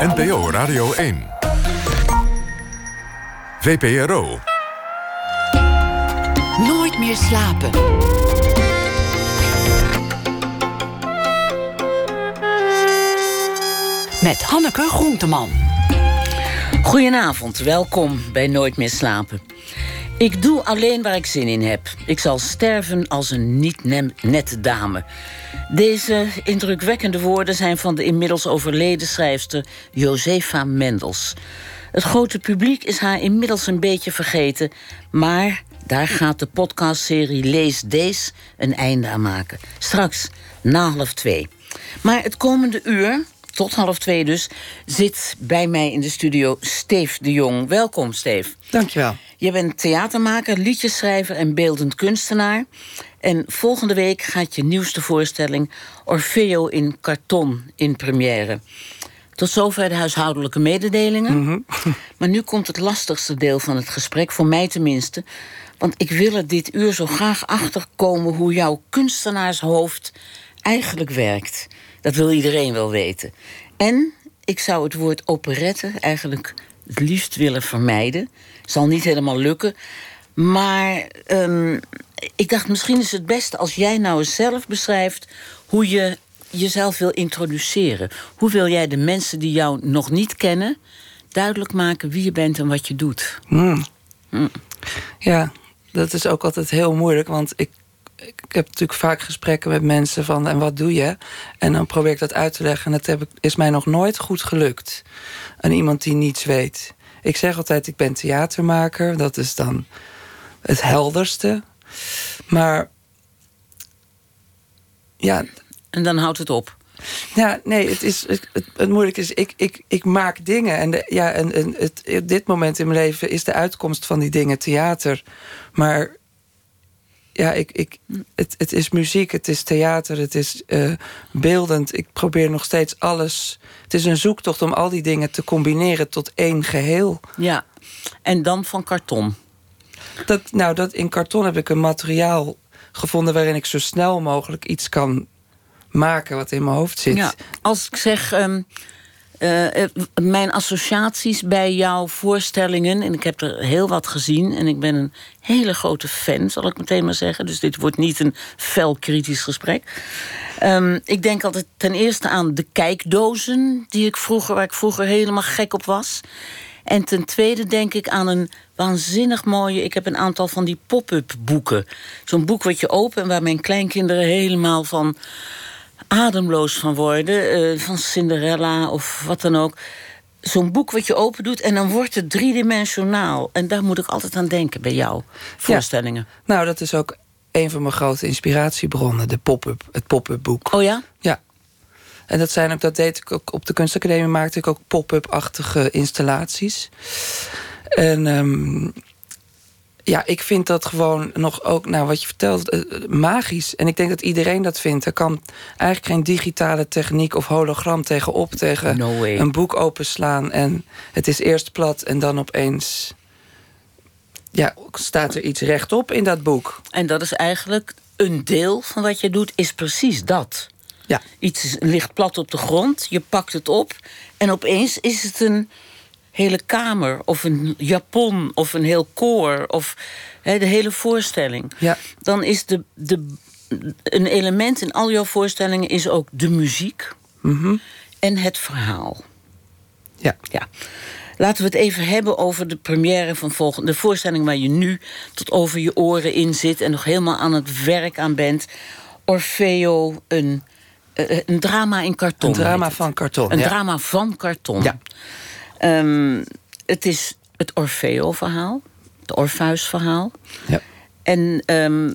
NPO Radio 1. VPRO. Nooit meer slapen. Met Hanneke Groenteman. Goedenavond, welkom bij Nooit meer slapen. Ik doe alleen waar ik zin in heb. Ik zal sterven als een niet-nette dame. Deze indrukwekkende woorden zijn van de inmiddels overleden schrijfster Josefa Mendels. Het grote publiek is haar inmiddels een beetje vergeten, maar daar gaat de podcastserie Lees Dees een einde aan maken. Straks na half twee. Maar het komende uur, tot half twee dus, zit bij mij in de studio Steef de Jong. Welkom, Steef. Dankjewel. Je bent theatermaker, liedjeschrijver en beeldend kunstenaar. En volgende week gaat je nieuwste voorstelling Orfeo in karton in première. Tot zover de huishoudelijke mededelingen. Mhm. Maar nu komt het lastigste deel van het gesprek, voor mij tenminste. Want ik wil er dit uur zo graag achterkomen hoe jouw kunstenaarshoofd eigenlijk werkt. Dat wil iedereen wel weten. En ik zou het woord operette eigenlijk het liefst willen vermijden. Zal niet helemaal lukken. Maar ehm, ik dacht, misschien is het beste als jij nou eens zelf beschrijft hoe je jezelf wil introduceren. Hoe wil jij de mensen die jou nog niet kennen duidelijk maken wie je bent en wat je doet? Hmm. Hm. Ja, dat is ook altijd heel moeilijk, want ik, ik heb natuurlijk vaak gesprekken met mensen van en wat doe je? En dan probeer ik dat uit te leggen en dat heb ik, is mij nog nooit goed gelukt. Aan iemand die niets weet. Ik zeg altijd, ik ben theatermaker, dat is dan het helderste. Maar ja, En dan houdt het op. Ja, nee, het, is, het, het, het moeilijke is, ik, ik, ik maak dingen. En, de, ja, en, en het, op dit moment in mijn leven is de uitkomst van die dingen theater. Maar ja, ik, ik, het, het is muziek, het is theater, het is eh, beeldend. Ik probeer nog steeds alles. Het is een zoektocht om al die dingen te combineren tot één geheel. Ja. En dan van karton. Dat, nou, dat, in karton heb ik een materiaal gevonden waarin ik zo snel mogelijk iets kan maken wat in mijn hoofd zit. Ja. Als ik zeg. ehm, eh, eh, mijn associaties bij jouw voorstellingen, en ik heb er heel wat gezien, en ik ben een hele grote fan, zal ik meteen maar zeggen. Dus dit wordt niet een fel kritisch gesprek. Ehm, ik denk altijd ten eerste aan de kijkdozen die ik vroeger, waar ik vroeger helemaal gek op was. En ten tweede denk ik aan een waanzinnig mooie. Ik heb een aantal van die pop-up boeken. Zo'n boek wat je opent en waar mijn kleinkinderen helemaal van ademloos van worden. eh, van Cinderella of wat dan ook. Zo'n boek wat je open doet en dan wordt het driedimensionaal. En daar moet ik altijd aan denken bij jou. Voorstellingen. Nou, dat is ook een van mijn grote inspiratiebronnen, de pop-up, het pop-up boek. Oh ja? Ja. En dat, zijn ook, dat deed ik ook op de kunstacademie, maakte ik ook pop-up-achtige installaties. En ehm, ja, ik vind dat gewoon nog ook, nou wat je vertelt, eh, magisch. En ik denk dat iedereen dat vindt. Er kan eigenlijk geen digitale techniek of hologram tegenop tegen No een boek openslaan. En het is eerst plat en dan opeens ja, staat er iets rechtop in dat boek. En dat is eigenlijk een deel van wat je doet, is precies dat. Ja. Iets ligt plat op de grond, je pakt het op en opeens is het een hele kamer of een japon of een heel koor of de hele voorstelling. Ja. Dan is de, de, een element in al jouw voorstellingen is ook de muziek en het verhaal. Ja. Ja. Laten we het even hebben over de première van volgende. De voorstelling waar je nu tot over je oren in zit en nog helemaal aan het werk aan bent. Orfeo, een, een drama in karton. Een drama van karton, Een ja. drama van karton. Ja. Ehm, het is het Orfeo-verhaal, het Orpheus-verhaal. Ja. En ehm,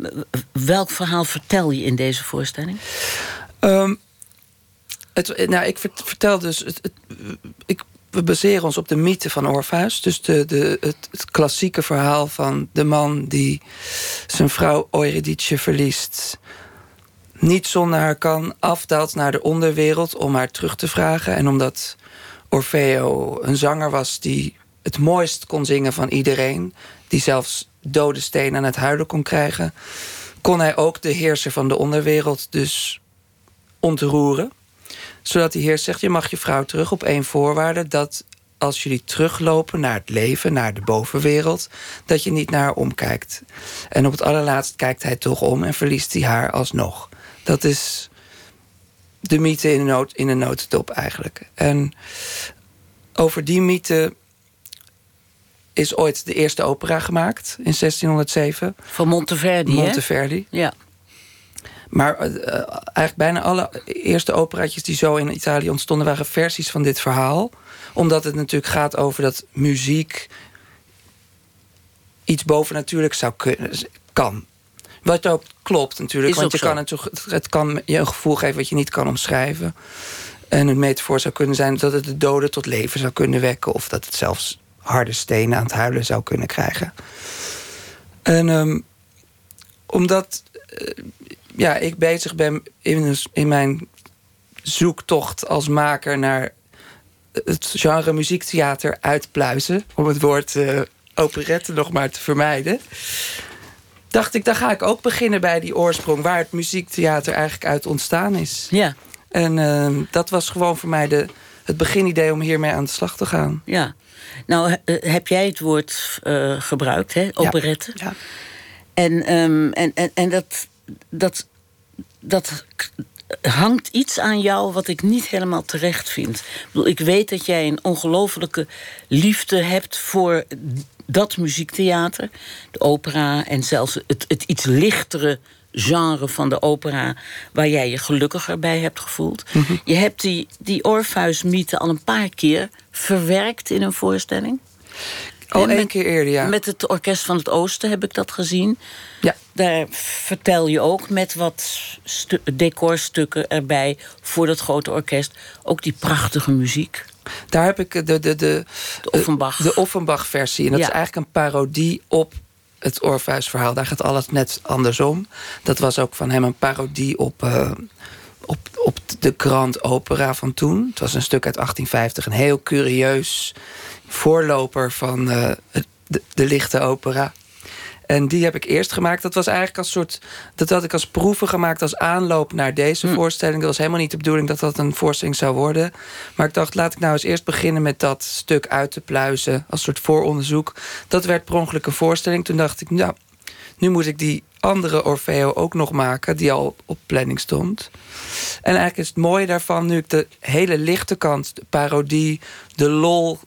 welk verhaal vertel je in deze voorstelling? Ehm, het, nou, ik vert- vertel dus. Het, het- ik, we baseren ons op de mythe van Orpheus. Dus de, de, het, het klassieke verhaal van de man die zijn vrouw Eurydice verliest. Niet zonder haar kan, afdaalt naar de onderwereld om haar terug te vragen. En omdat Orfeo een zanger was die het mooist kon zingen van iedereen, die zelfs dode stenen aan het huilen kon krijgen, kon hij ook de heerser van de onderwereld dus ontroeren. Zodat die heer zegt: Je mag je vrouw terug op één voorwaarde. Dat als jullie teruglopen naar het leven, naar de bovenwereld, dat je niet naar haar omkijkt. En op het allerlaatst kijkt hij toch om en verliest hij haar alsnog. Dat is de mythe in een, nood, in een notendop eigenlijk. En over die mythe is ooit de eerste opera gemaakt in 1607. Van Monteverdi, Monteverdi. Hè? Ja. Maar uh, eigenlijk bijna alle eerste operaatjes die zo in Italië ontstonden... waren versies van dit verhaal. Omdat het natuurlijk gaat over dat muziek... iets bovennatuurlijks zou kunnen, kan. Wat ook klopt natuurlijk. want je kan het, het kan je een gevoel geven wat je niet kan omschrijven. En een metafoor zou kunnen zijn dat het de doden tot leven zou kunnen wekken. Of dat het zelfs harde stenen aan het huilen zou kunnen krijgen. En um, omdat uh, ja, ik bezig ben in, in mijn zoektocht als maker naar het genre muziektheater uitpluizen. Om het woord uh, operette nog maar te vermijden. Dacht ik, dan ga ik ook beginnen bij die oorsprong... waar het muziektheater eigenlijk uit ontstaan is. Ja. En uh, dat was gewoon voor mij de, het beginidee om hiermee aan de slag te gaan. Ja. Nou, heb jij het woord uh, gebruikt, hè? Operette. Ja. ja. En, um, en, en, en dat, dat, dat hangt iets aan jou wat ik niet helemaal terecht vind. Ik, bedoel, ik weet dat jij een ongelofelijke liefde hebt voor dat muziektheater, de opera en zelfs het, het iets lichtere genre van de opera waar jij je gelukkiger bij hebt gevoeld. Mm -hmm. Je hebt die, die Orpheus-mythe al een paar keer verwerkt in een voorstelling. Al één keer eerder, ja. Met het Orkest van het Oosten heb ik dat gezien. Ja. Daar vertel je ook met wat decorstukken erbij voor dat grote orkest. Ook die prachtige muziek. Daar heb ik de, de, de, de Offenbach. De Offenbach-versie. En dat Ja. is eigenlijk een parodie op het Orpheus-verhaal. Daar gaat alles net andersom. Dat was ook van hem een parodie op, eh, op, op de Grand Opera van toen. Het was een stuk uit 1850. Een heel curieus voorloper van eh, de lichte opera. En die heb ik eerst gemaakt. Dat was eigenlijk als soort. Dat had ik als proeven gemaakt als aanloop naar deze voorstelling. Dat was helemaal niet de bedoeling dat dat een voorstelling zou worden. Maar ik dacht, laat ik nou eens eerst beginnen met dat stuk uit te pluizen. Als soort vooronderzoek. Dat werd per ongeluk een voorstelling. Toen dacht ik, nou, nu moet ik die andere Orfeo ook nog maken. Die al op planning stond. En eigenlijk is het mooie daarvan, nu ik de hele lichte kant, de parodie, de lol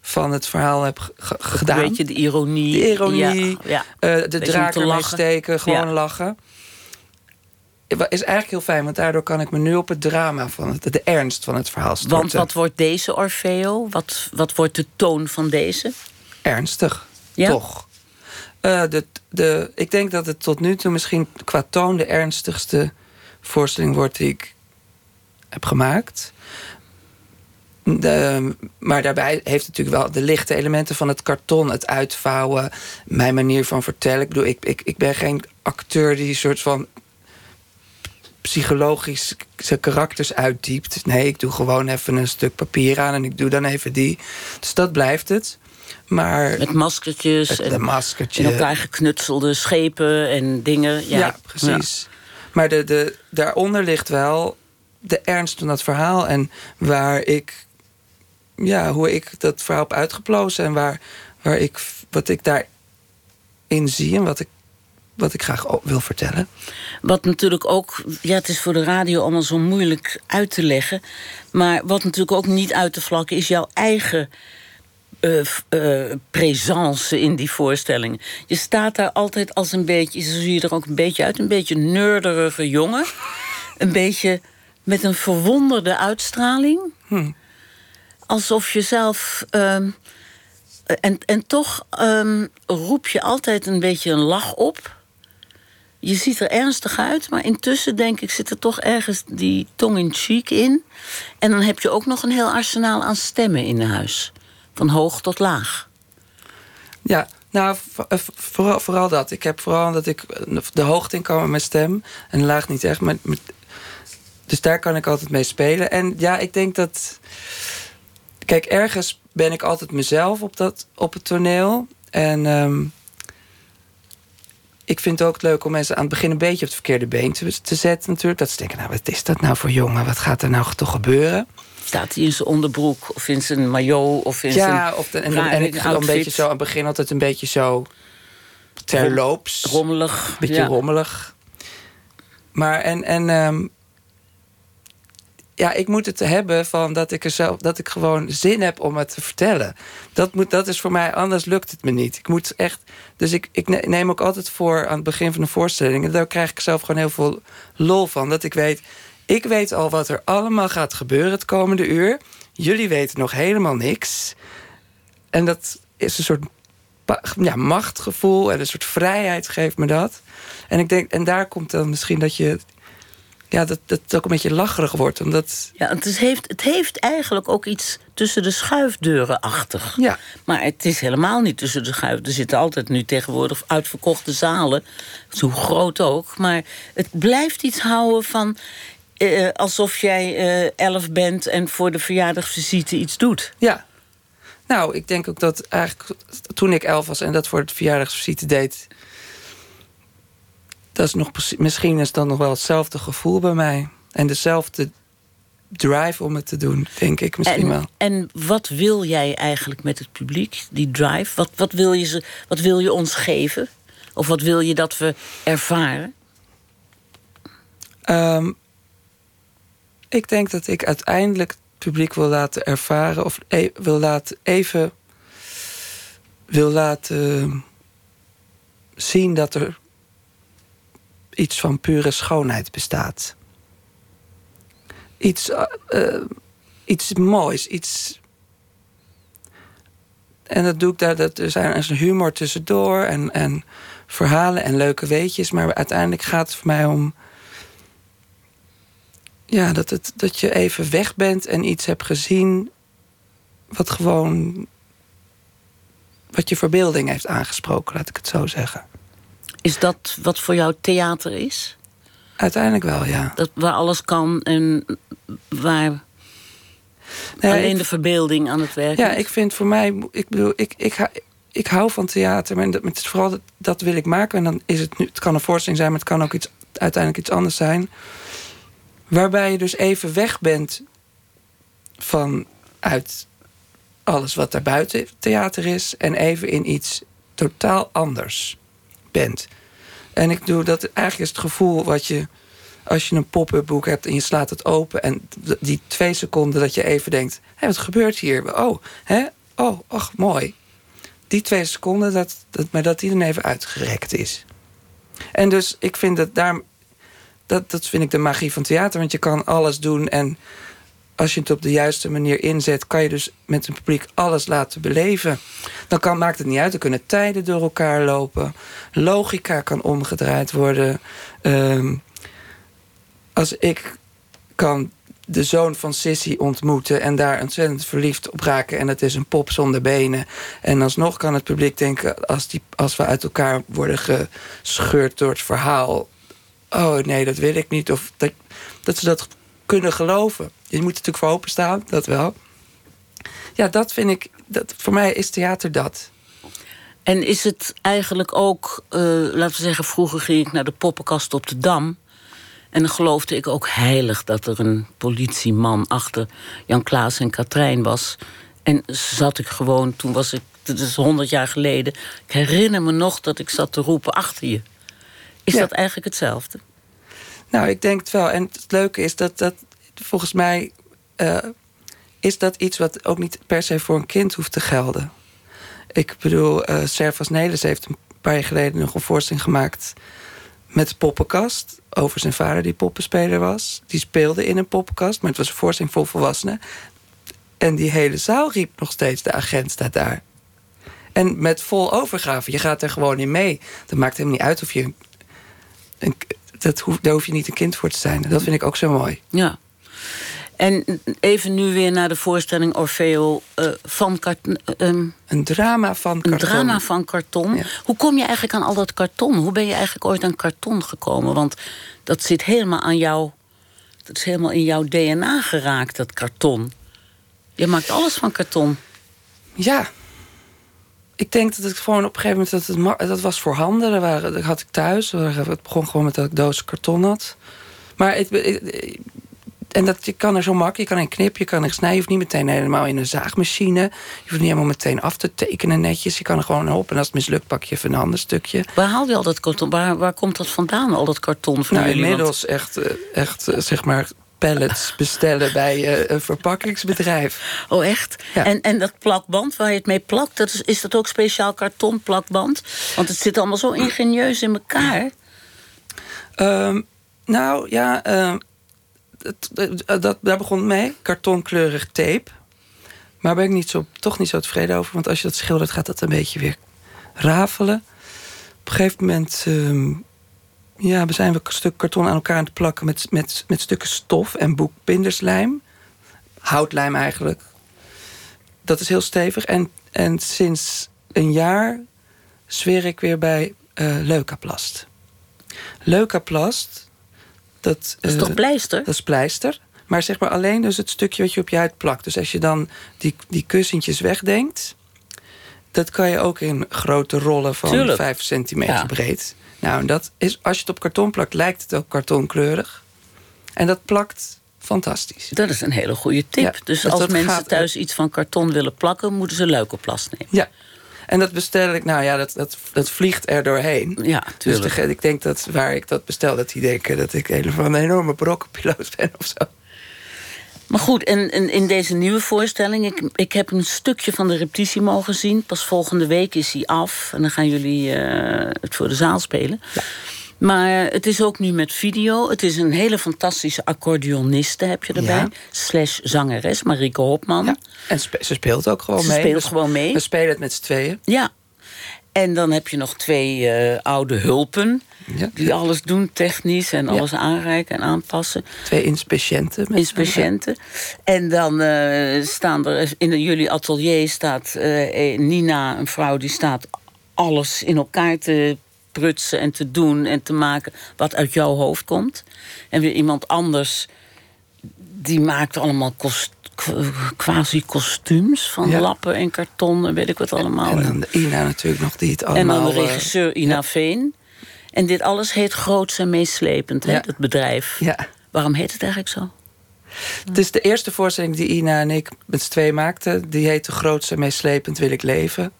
van het verhaal heb ge- ge- gedaan. Een beetje de ironie. De ironie, Ja, ja. eh, de draak ermee steken, gewoon Ja. lachen. Is eigenlijk heel fijn, want daardoor kan ik me nu op het drama van het, de ernst van het verhaal storten. Want wat wordt deze Orfeo? Wat, wat wordt de toon van deze? Ernstig, Ja? toch? Eh, de, de, ik denk dat het tot nu toe misschien qua toon de ernstigste voorstelling wordt die ik heb gemaakt. De, maar daarbij heeft het natuurlijk wel de lichte elementen van het karton, het uitvouwen, mijn manier van vertellen. Ik bedoel, ik, ik, ik ben geen acteur die een soort van psychologisch zijn karakters uitdiept. Nee, ik doe gewoon even een stuk papier aan en ik doe dan even die. Dus dat blijft het. Maar Met maskertjes het, en maskertje. in elkaar geknutselde schepen en dingen. Ja, Ja, precies. Maar de, de, daaronder ligt wel de ernst van dat verhaal. En waar ik, ja, hoe ik dat verhaal heb uitgeplozen. En waar, waar ik, wat ik daarin zie en wat ik, wat ik graag wil vertellen. Wat natuurlijk ook, ja, het is voor de radio allemaal zo moeilijk uit te leggen. Maar wat natuurlijk ook niet uit te vlakken is jouw eigen présence in die voorstelling. Je staat daar altijd als een beetje, zo zie je er ook een beetje uit, een beetje neurderige jongen. Een beetje met een verwonderde uitstraling. Alsof je zelf. ehm, en, en toch ehm, roep je altijd een beetje een lach op. Je ziet er ernstig uit, maar intussen denk ik zit er toch ergens die tong in cheek in. En dan heb je ook nog een heel arsenaal aan stemmen in huis. Van hoog tot laag. Ja, nou, eh, vooral, vooral dat. Ik heb vooral dat ik eh, de hoogte in kan met mijn stem. En laag niet echt. Met, dus daar kan ik altijd mee spelen. En ja, ik denk dat... Kijk, ergens ben ik altijd mezelf op, dat, op het toneel. En ehm, ik vind het ook leuk om mensen aan het begin een beetje op het verkeerde been te, te zetten natuurlijk. Dat ze denken, nou wat is dat nou voor jongen? Wat gaat er nou toch gebeuren? Staat hij in zijn onderbroek of in zijn maillot of in zijn... Ja, of de, en, en ik ga een beetje zo aan het begin altijd een beetje zo terloops. Rommelig. Een beetje ja. rommelig. Maar en, en ehm, ja, ik moet het hebben van dat ik er zelf, dat ik gewoon zin heb om het te vertellen. Dat, moet, dat is voor mij, anders lukt het me niet. Ik moet echt. Dus ik, ik ne- neem ook altijd voor aan het begin van de voorstelling. En daar krijg ik zelf gewoon heel veel lol van. Dat ik weet, ik weet al wat er allemaal gaat gebeuren het komende uur. Jullie weten nog helemaal niks. En dat is een soort ja, machtgevoel en een soort vrijheid geeft me dat. En ik denk, en daar komt dan misschien dat je. Ja, dat, dat het ook een beetje lacherig wordt. Omdat. Ja, het, is, heeft, het heeft eigenlijk ook iets tussen de schuifdeuren-achtig. Ja. Maar het is helemaal niet tussen de schuif. Er zitten altijd nu tegenwoordig uitverkochte zalen. Hoe groot ook. Maar het blijft iets houden van... eh, alsof jij eh, elf bent en voor de verjaardagsvisite iets doet. Ja. Nou, ik denk ook dat eigenlijk toen ik elf was en dat voor het verjaardagsvisite deed. Dat is nog, misschien is dat nog wel hetzelfde gevoel bij mij. En dezelfde drive om het te doen, denk ik misschien wel. En, en wat wil jij eigenlijk met het publiek, die drive? Wat, wat, wil je ze, wat wil je ons geven? Of wat wil je dat we ervaren? Ehm, ik denk dat ik uiteindelijk het publiek wil laten ervaren, of e- wil laten even wil laten zien dat er iets van pure schoonheid bestaat. Iets, eh, eh, iets moois, iets. En dat doe ik daar. Dat er zijn er humor tussendoor en, en verhalen en leuke weetjes. Maar uiteindelijk gaat het voor mij om ja, dat, het, dat je even weg bent en iets hebt gezien. wat gewoon. wat je verbeelding heeft aangesproken, laat ik het zo zeggen. Is dat wat voor jou theater is? Uiteindelijk wel, ja. Dat, waar alles kan en waar ja, alleen ik- de verbeelding aan het werk Ja, is? ik vind voor mij, ik bedoel, ik, ik, ik hou van theater, maar dat, het is vooral dat, dat wil ik maken. En dan is het nu, het kan een voorstelling zijn, maar het kan ook iets, uiteindelijk iets anders zijn. Waarbij je dus even weg bent van uit alles wat daar buiten theater is, en even in iets totaal anders bent. En ik doe dat eigenlijk is het gevoel wat je als je een pop-up boek hebt en je slaat het open en die twee seconden dat je even denkt: hé, wat gebeurt hier? Oh, hè? Oh, ach, mooi. Die twee seconden, dat, dat, maar dat die dan even uitgerekt is. En dus ik vind dat daar. Dat, dat vind ik de magie van theater, want je kan alles doen en als je het op de juiste manier inzet, kan je dus met een publiek alles laten beleven. Dan kan, maakt het niet uit, er kunnen tijden door elkaar lopen. Logica kan omgedraaid worden. Ehm, als ik kan de zoon van Sissy ontmoeten en daar ontzettend verliefd op raken en het is een pop zonder benen. En alsnog kan het publiek denken, als, die, als we uit elkaar worden gescheurd door het verhaal. Oh nee, dat wil ik niet. Of dat, dat ze dat kunnen geloven. Je moet er natuurlijk voor openstaan, dat wel. Ja, dat vind ik. Dat, voor mij is theater dat. En is het eigenlijk ook, eh, laten we zeggen, vroeger ging ik naar de poppenkast op de Dam. En dan geloofde ik ook heilig dat er een politieman achter Jan Klaas en Katrijn was. En zat ik gewoon, toen was ik, dat is honderd jaar geleden. Ik herinner me nog dat ik zat te roepen achter je. Is Ja. dat eigenlijk hetzelfde? Nou, ik denk het wel. En het leuke is dat dat volgens mij eh, is dat iets wat ook niet per se voor een kind hoeft te gelden. Ik bedoel, eh Servas Nelis heeft een paar jaar geleden nog een voorstelling gemaakt met poppenkast. Over zijn vader die poppenspeler was. Die speelde in een poppenkast, maar het was een voorstelling voor volwassenen. En die hele zaal riep nog steeds: de agent staat daar. En met vol overgave. Je gaat er gewoon in mee. Dat maakt helemaal niet uit of je. Een, dat hoef, daar hoef je niet een kind voor te zijn. Dat vind ik ook zo mooi. Ja. En even nu weer naar de voorstelling Orfeo eh, van karton. Een drama van Een karton. drama van karton. Ja. Hoe kom je eigenlijk aan al dat karton? Hoe ben je eigenlijk ooit aan karton gekomen? Want dat zit helemaal aan jou. Dat is helemaal in jouw DNA geraakt, dat karton. Je maakt alles van karton. Ja. ik denk dat het gewoon op een gegeven moment... dat, het, dat was voorhanden. Dat, waren, dat had ik thuis. Het begon gewoon met dat ik doos karton had. Maar het, het- en dat, je kan er zo makkelijk, je kan een knip, je kan er snijden. Je hoeft niet meteen helemaal in een zaagmachine. Je hoeft niet helemaal meteen af te tekenen netjes. Je kan er gewoon op en als het mislukt pak je even een ander stukje. Waar haal je al dat karton? Waar, waar komt dat vandaan, al dat karton van Nou, jullie? Want- inmiddels echt, eh, echt eh, zeg maar pallets bestellen bij eh, een verpakkingsbedrijf. Oh, echt? Ja. En, en dat plakband waar je het mee plakt, dat is, is dat ook speciaal karton plakband? Want het zit allemaal zo ingenieus in elkaar. Ehm, nou ja, ehm, het- dat, daar begon het mee. Kartonkleurig tape. Maar ben ik niet zo, toch niet zo tevreden over. Want als je dat schildert, gaat dat een beetje weer rafelen. Op een gegeven moment ehm, ja, we zijn we een stuk karton aan elkaar aan het plakken... met, met, met stukken stof en boekbinderslijm. Houtlijm eigenlijk. Dat is heel stevig. En, en sinds een jaar zweer ik weer bij eh Leukaplast. Leukaplast, dat, Dat is eh, toch pleister? dat is pleister. Maar zeg maar alleen dus het stukje wat je op je huid plakt. Dus als je dan die, die kussentjes wegdenkt... dat kan je ook in grote rollen van Tuurlijk. 5 centimeter Ja. breed. Nou, en dat is, als je het op karton plakt, lijkt het ook kartonkleurig. En dat plakt fantastisch. Dat is een hele goede tip. Ja, dus als mensen gaat- thuis iets van karton willen plakken, moeten ze leukoplast nemen. Ja. En dat bestel ik, nou ja, dat, dat, dat vliegt er doorheen. Ja, Dus tuurlijk. degene- ik denk dat waar ik dat bestel, dat die denken dat ik een van een enorme brokkenpiloot ben of zo. Maar goed, en, en in deze nieuwe voorstelling, ik, ik heb een stukje van de repetitie mogen zien. Pas volgende week is hij af en dan gaan jullie eh, het voor de zaal spelen. Maar het is ook nu met video. Het is een hele fantastische accordeoniste heb je erbij. Ja. Slash zangeres, Marieke Hopman. Ja. En spe- ze speelt ook gewoon Ze mee. speelt We- gewoon mee. We spelen het met z'n tweeën. Ja. En dan heb je nog twee eh, oude hulpen. Ja. Die alles doen technisch en alles aanreiken en aanpassen. Twee inspeciënten. Inspeciënten. En dan eh, staan er in jullie atelier staat eh, Nina, een vrouw die staat alles in elkaar te prutsen en te doen en te maken wat uit jouw hoofd komt. En weer iemand anders die maakt allemaal kost, quasi kostuums van Ja. lappen en karton en weet ik wat allemaal. En dan de Ina natuurlijk nog, die het En allemaal... dan de eh, regisseur Ina Veen. En dit alles heet groots en meeslepend, hè, dat bedrijf. Ja. Waarom heet het eigenlijk zo? Het is de eerste voorstelling die Ina en ik met z'n tweeën maakten. Die heet De grootste en meest slepend wil ik leven.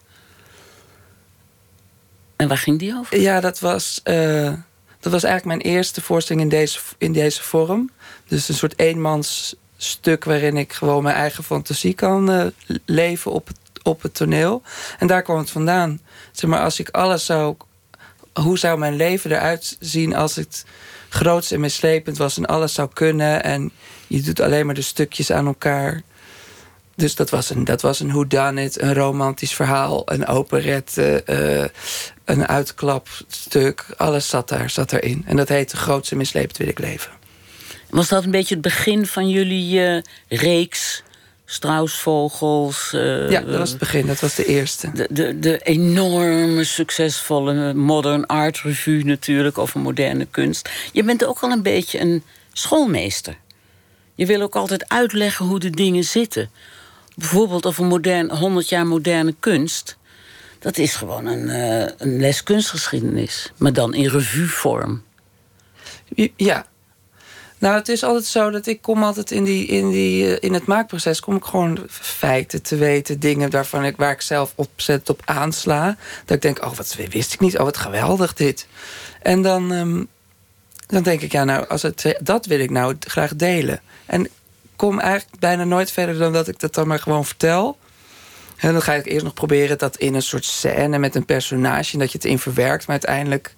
En waar ging die over? Ja, dat was, eh, dat was eigenlijk mijn eerste voorstelling in deze, in deze vorm. Dus een soort eenmans stuk waarin ik gewoon mijn eigen fantasie kan eh, leven op het, op het toneel. En daar kwam het vandaan. Zeg maar, als ik alles zou... Hoe zou mijn leven eruit zien als het groots en meeslepend was... en alles zou kunnen en je doet alleen maar de stukjes aan elkaar... Dus dat was een, dat was een whodunit, een romantisch verhaal, een operette, eh, een uitklapstuk. Alles zat daar, zat erin. En dat heette Grootste Misleept Wil ik Leven. Was dat een beetje het begin van jullie eh, reeks? Struisvogels? eh, ja, dat was het begin, dat was de eerste. de, de, de enorme succesvolle Modern Art Revue natuurlijk over moderne kunst. Je bent ook al een beetje een schoolmeester. Je wil ook altijd uitleggen hoe de dingen zitten. Bijvoorbeeld over modern, 100 jaar moderne kunst. Dat is gewoon een, eh, een les kunstgeschiedenis. Maar dan in revuevorm. Ja. Nou, het is altijd zo dat ik kom altijd in, die, in, die, eh, in het maakproces... kom ik gewoon feiten te weten, dingen waarvan ik, waar ik zelf opzet op aansla. Dat ik denk, oh, wat wist ik niet, oh, wat geweldig dit. En dan, ehm, dan denk ik, ja, nou, als het, dat wil ik nou graag delen. En kom eigenlijk bijna nooit verder dan dat ik dat dan maar gewoon vertel... En dan ga ik eerst nog proberen dat in een soort scène met een personage... en dat je het in verwerkt, maar uiteindelijk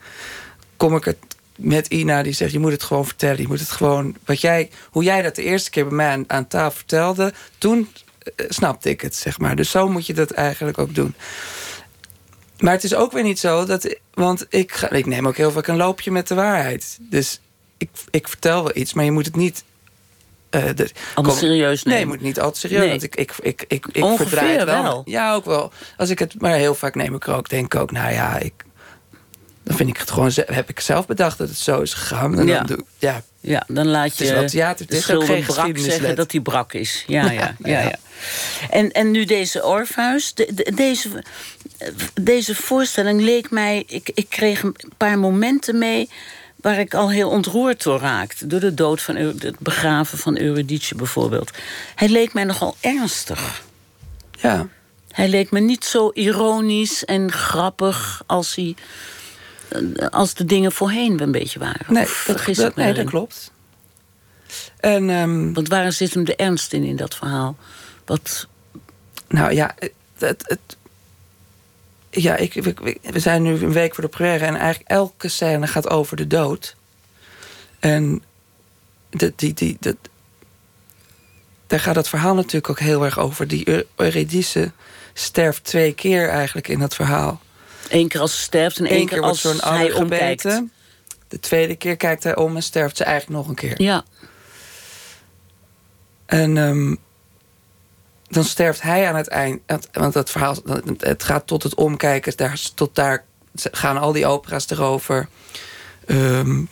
kom ik het met Ina die zegt: Je moet het gewoon vertellen. Je moet het gewoon. Wat jij, hoe jij dat de eerste keer bij mij aan, tafel vertelde, toen eh, snapte ik het, zeg maar. Dus zo moet je dat eigenlijk ook doen. Maar het is ook weer niet zo dat. Want ik, ga, ik neem ook heel vaak een loopje met de waarheid. Dus ik, ik vertel wel iets, maar je moet het niet. De- kom- serieus Nee, nemen. moet niet altijd serieus. Nee. Want ik, ik, ik, ik, verdraai het wel. wel. Ja, ook wel. Als ik het, maar heel vaak neem ik er ook, denk ik ook, nou ja, ik, dan vind ik het gewoon, heb ik zelf bedacht dat het zo is gegaan. En Ja. dan doe, ja, Ja, dan laat je is wel theater, het is geen brak zeggen dat hij brak is. Ja, ja, ja. ja, Ja, ja. En, en nu deze Orpheus. De, de- deze, deze voorstelling leek mij... Ik, ik kreeg een paar momenten mee waar ik al heel ontroerd door raakte. Door de dood van het begraven van Eurydice bijvoorbeeld. Hij leek mij nogal ernstig. Ja. Hij leek me niet zo ironisch en grappig als, hij, als de dingen voorheen een beetje waren. Nee, Of dat, dat, nee, dat klopt. En ehm, Want waar zit hem de ernst in, in dat verhaal? Wat, nou ja, het, het- ja ik, we, zijn nu een week voor de première en eigenlijk elke scène gaat over de dood. En de, die, die, dat, daar gaat het verhaal natuurlijk ook heel erg over. Die Eu- Eurydice sterft twee keer eigenlijk in dat verhaal. één keer als ze sterft en één Eén keer keer wordt als zo'n hij omkijkt. gebeten. De tweede keer kijkt hij om en sterft ze eigenlijk nog een keer. Ja, En ehm, dan sterft hij aan het eind. Want- dat verhaal, het gaat tot het omkijken. Daar, tot daar gaan al die opera's erover. Ehm,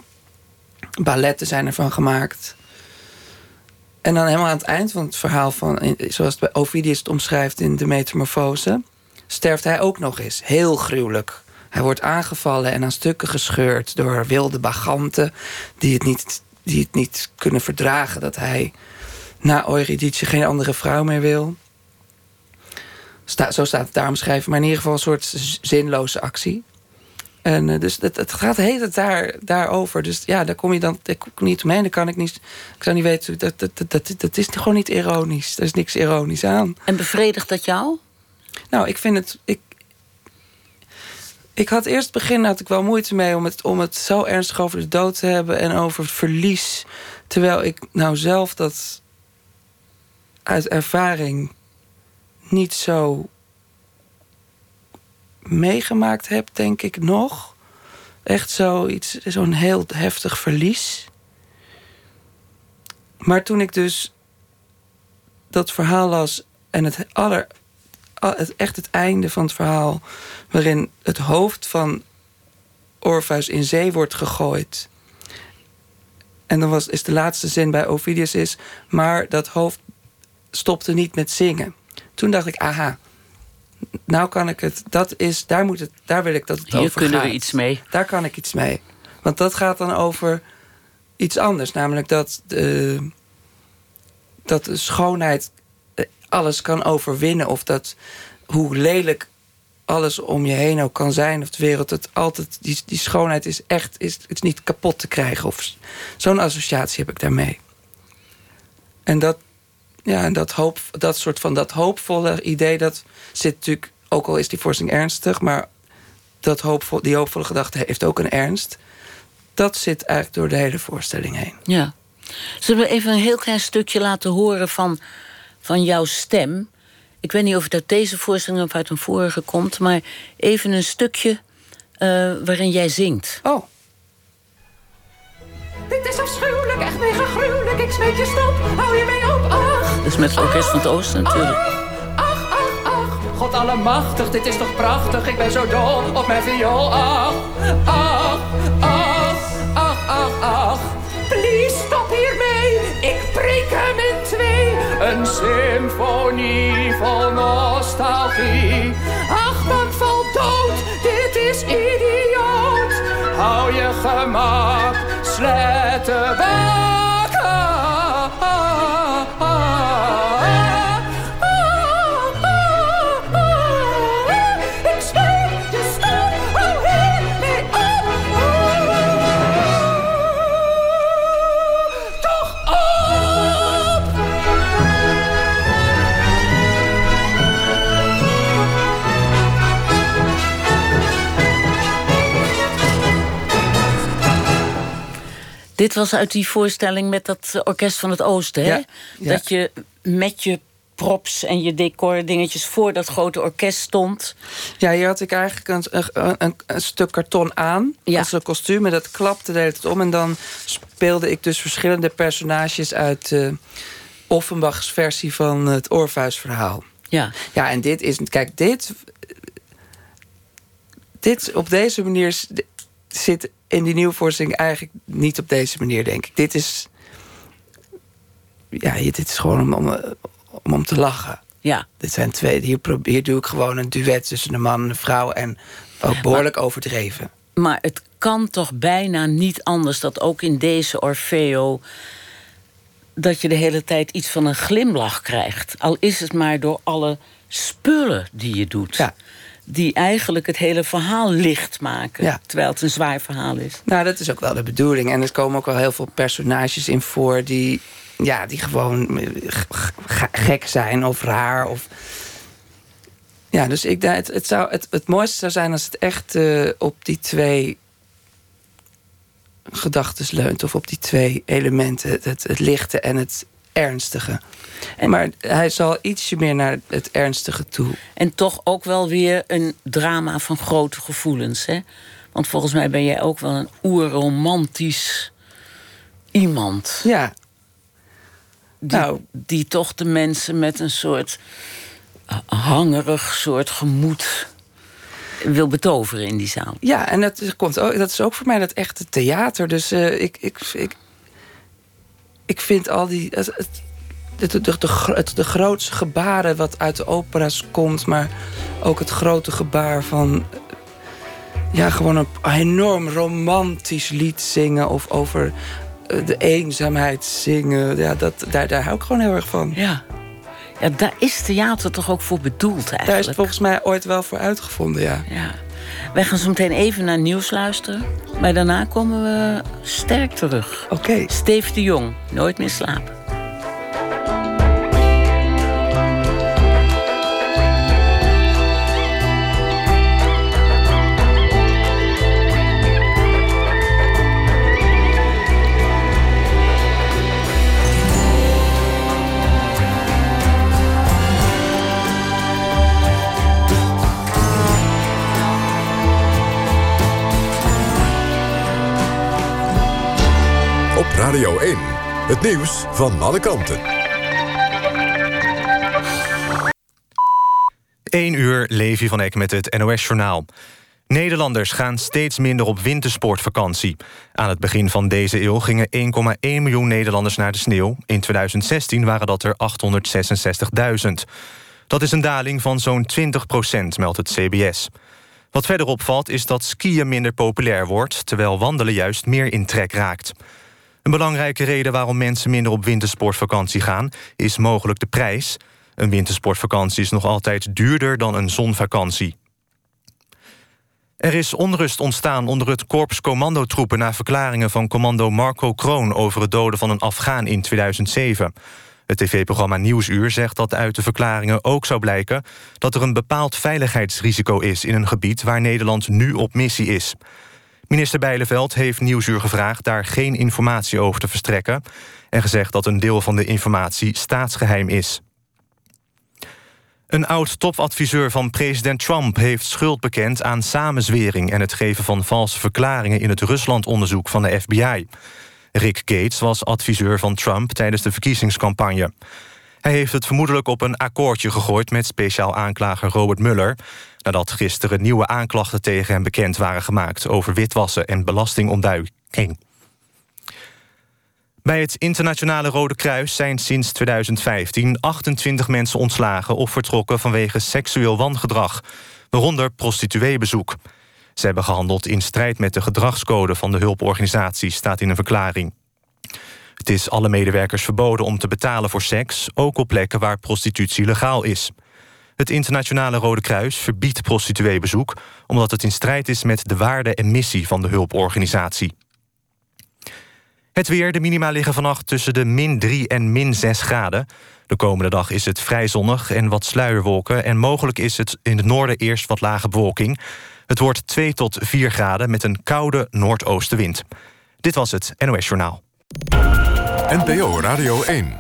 balletten zijn ervan gemaakt. En dan helemaal aan het eind van het verhaal van... zoals Ovidius het omschrijft in de Metamorfose... sterft hij ook nog eens. Heel gruwelijk. Hij wordt aangevallen en aan stukken gescheurd... door wilde baganten die het niet, die het niet kunnen verdragen... dat hij na Eurydice geen andere vrouw meer wil. Sta, zo staat het daar omschreven. Maar in ieder geval een soort zinloze actie. En eh, dus het, het gaat hele tijd daar, daarover. Dus ja, daar kom je dan daar kom ik niet omheen. Daar kan ik niet. Ik zou niet weten. Dat, dat, dat, dat, dat is gewoon niet ironisch. Er is niks ironisch aan. en bevredigt dat jou? Nou, ik vind het. Ik, ik had eerst het begin had ik wel moeite mee om het, om het zo ernstig over de dood te hebben en over het verlies. Terwijl ik nou zelf dat uit ervaring niet zo meegemaakt heb, denk ik nog. Echt zoiets, zo'n heel heftig verlies. Maar toen ik dus dat verhaal las en het aller, al- het, echt het einde van het verhaal, waarin het hoofd van Orpheus in zee wordt gegooid. En dan was, is de laatste zin bij Ovidius is, maar dat hoofd stopte niet met zingen. Toen dacht ik, aha, nou kan ik het, dat is, daar, moet het, daar wil ik dat het Hier over kunnen gaat. we iets mee. Daar kan ik iets mee. Want dat gaat dan over iets anders. Namelijk dat de, dat de schoonheid eh, alles kan overwinnen. Of dat hoe lelijk alles om je heen ook kan zijn. Of de wereld, het altijd, die, die schoonheid is echt is, het is niet kapot te krijgen. Of Zo'n associatie heb ik daarmee. En dat, ja, en dat, hoop, dat soort van dat hoopvolle idee, dat zit natuurlijk, ook al is die voorstelling ernstig, maar dat hoopvol, die hoopvolle gedachte heeft ook een ernst. Dat zit eigenlijk door de hele voorstelling heen. Ja. Zullen we even een heel klein stukje laten horen van, van jouw stem? Ik weet niet of het uit deze voorstelling of uit een vorige komt, maar even een stukje eh, waarin jij zingt. Oh, Dit is afschuwelijk, echt mega gruwelijk. Ik smeek je stop, hou je mee op, ach. Is met het Orkest van het Oosten natuurlijk. Ach, ach, ach. God allemachtig, dit is toch prachtig. Ik ben zo dol op mijn viool, ach. Ach, ach, ach, ach, ach. Please, stop hiermee. Ik breek hem in twee. Een symfonie vol nostalgie. Ach, man, val dood. Dit is idioot. Hou je gemak, slettenbak. Dit was uit die voorstelling met dat Orkest van het Oosten, hè? Ja, ja. Dat je met je props en je decor dingetjes voor dat grote orkest stond. ja, hier had ik eigenlijk een, een, een, een stuk karton aan. Ja. Als een kostuum. En dat klapte de hele tijd om. En dan speelde ik dus verschillende personages uit eh Offenbachs versie van het Orpheus-verhaal. Ja. Ja, en dit is. Kijk, dit. Dit op deze manier zit in die nieuwe voorstelling eigenlijk niet op deze manier, denk ik. Dit is. Ja, dit is gewoon om, om, om, om te lachen. Ja. Dit zijn twee, hier, probeer, hier doe ik gewoon een duet tussen een man en een vrouw... en ook behoorlijk overdreven. Maar het kan toch bijna niet anders dat ook in deze Orfeo... dat je de hele tijd iets van een glimlach krijgt. Al is het maar door alle spullen die je doet. Ja. Die eigenlijk het hele verhaal licht maken. Ja. Terwijl het een zwaar verhaal is. Nou, dat is ook wel de bedoeling. En er komen ook wel heel veel personages in voor... die, ja, die gewoon eh, gek zijn of raar. Of... Ja, dus ik, het, het, zou, het, het mooiste zou zijn als het echt eh, op die twee gedachten leunt. Of op die twee elementen. Het, het lichte en het ernstige. Maar hij zal ietsje meer naar het ernstige toe. En toch ook wel weer een drama van grote gevoelens. Hè? Want volgens mij ben jij ook wel een oerromantisch iemand. Ja, Die, Nou. die toch de mensen met een soort hangerig soort gemoed wil betoveren in die zaal. Ja, en dat is, komt ook, dat is ook voor mij dat echte theater. Dus eh, ik, ik, ik, ik vind al die. Het, het, de, de, de, het, de grootste gebaren wat uit de opera's komt, maar ook het grote gebaar van. Ja, gewoon een enorm romantisch lied zingen of over eh, de eenzaamheid zingen. Ja, dat, daar, daar hou ik gewoon heel erg van. Ja. ja, daar is theater toch ook voor bedoeld eigenlijk. Daar is het volgens mij ooit wel voor uitgevonden, ja. Ja. Wij gaan zo meteen even naar nieuws luisteren. Maar daarna komen we sterk terug. Oké. Steve de Jong, nooit meer slapen. Radio 1. Het nieuws van alle kanten. 1 uur, Levi van Eck met het NOS-journaal. Nederlanders gaan steeds minder op wintersportvakantie. Aan het begin van deze eeuw gingen 1,1 miljoen Nederlanders naar de sneeuw. In 2016 waren dat er 866.000. Dat is een daling van zo'n 20 procent, meldt het CBS. Wat verder opvalt is dat skiën minder populair wordt... terwijl wandelen juist meer in trek raakt. Een belangrijke reden waarom mensen minder op wintersportvakantie gaan... is mogelijk de prijs. Een wintersportvakantie is nog altijd duurder dan een zonvakantie. Er is onrust ontstaan onder het korps commandotroepen... na verklaringen van commando Marco Kroon... over het doden van een Afghaan in 2007. Het tv-programma Nieuwsuur zegt dat uit de verklaringen ook zou blijken... dat er een bepaald veiligheidsrisico is in een gebied... waar Nederland nu op missie is. Minister Bijleveld heeft Nieuwsuur gevraagd... daar geen informatie over te verstrekken... en gezegd dat een deel van de informatie staatsgeheim is. Een oud-topadviseur van president Trump heeft schuld bekend aan samenzwering en het geven van valse verklaringen in het Rusland-onderzoek van de FBI. Rick Gates was adviseur van Trump tijdens de verkiezingscampagne. Hij heeft het vermoedelijk op een akkoordje gegooid met speciaal aanklager Robert Mueller, nadat gisteren nieuwe aanklachten tegen hem bekend waren gemaakt over witwassen en belastingontduiking. Bij het Internationale Rode Kruis zijn sinds 2015 28 mensen ontslagen of vertrokken vanwege seksueel wangedrag, waaronder prostitueebezoek. Ze hebben gehandeld in strijd met de gedragscode van de hulporganisatie, staat in een verklaring. Het is alle medewerkers verboden om te betalen voor seks, ook op plekken waar prostitutie legaal is. Het Internationale Rode Kruis verbiedt prostitueebezoek omdat het in strijd is met de waarde en missie van de hulporganisatie. Het weer, de minima liggen vannacht tussen de min 3 en min 6 graden. De komende dag is het vrij zonnig en wat sluierwolken... en mogelijk is het in het noorden eerst wat lage bewolking. Het wordt 2 tot 4 graden met een koude noordoostenwind. Dit was het NOS Journaal. NPO Radio 1.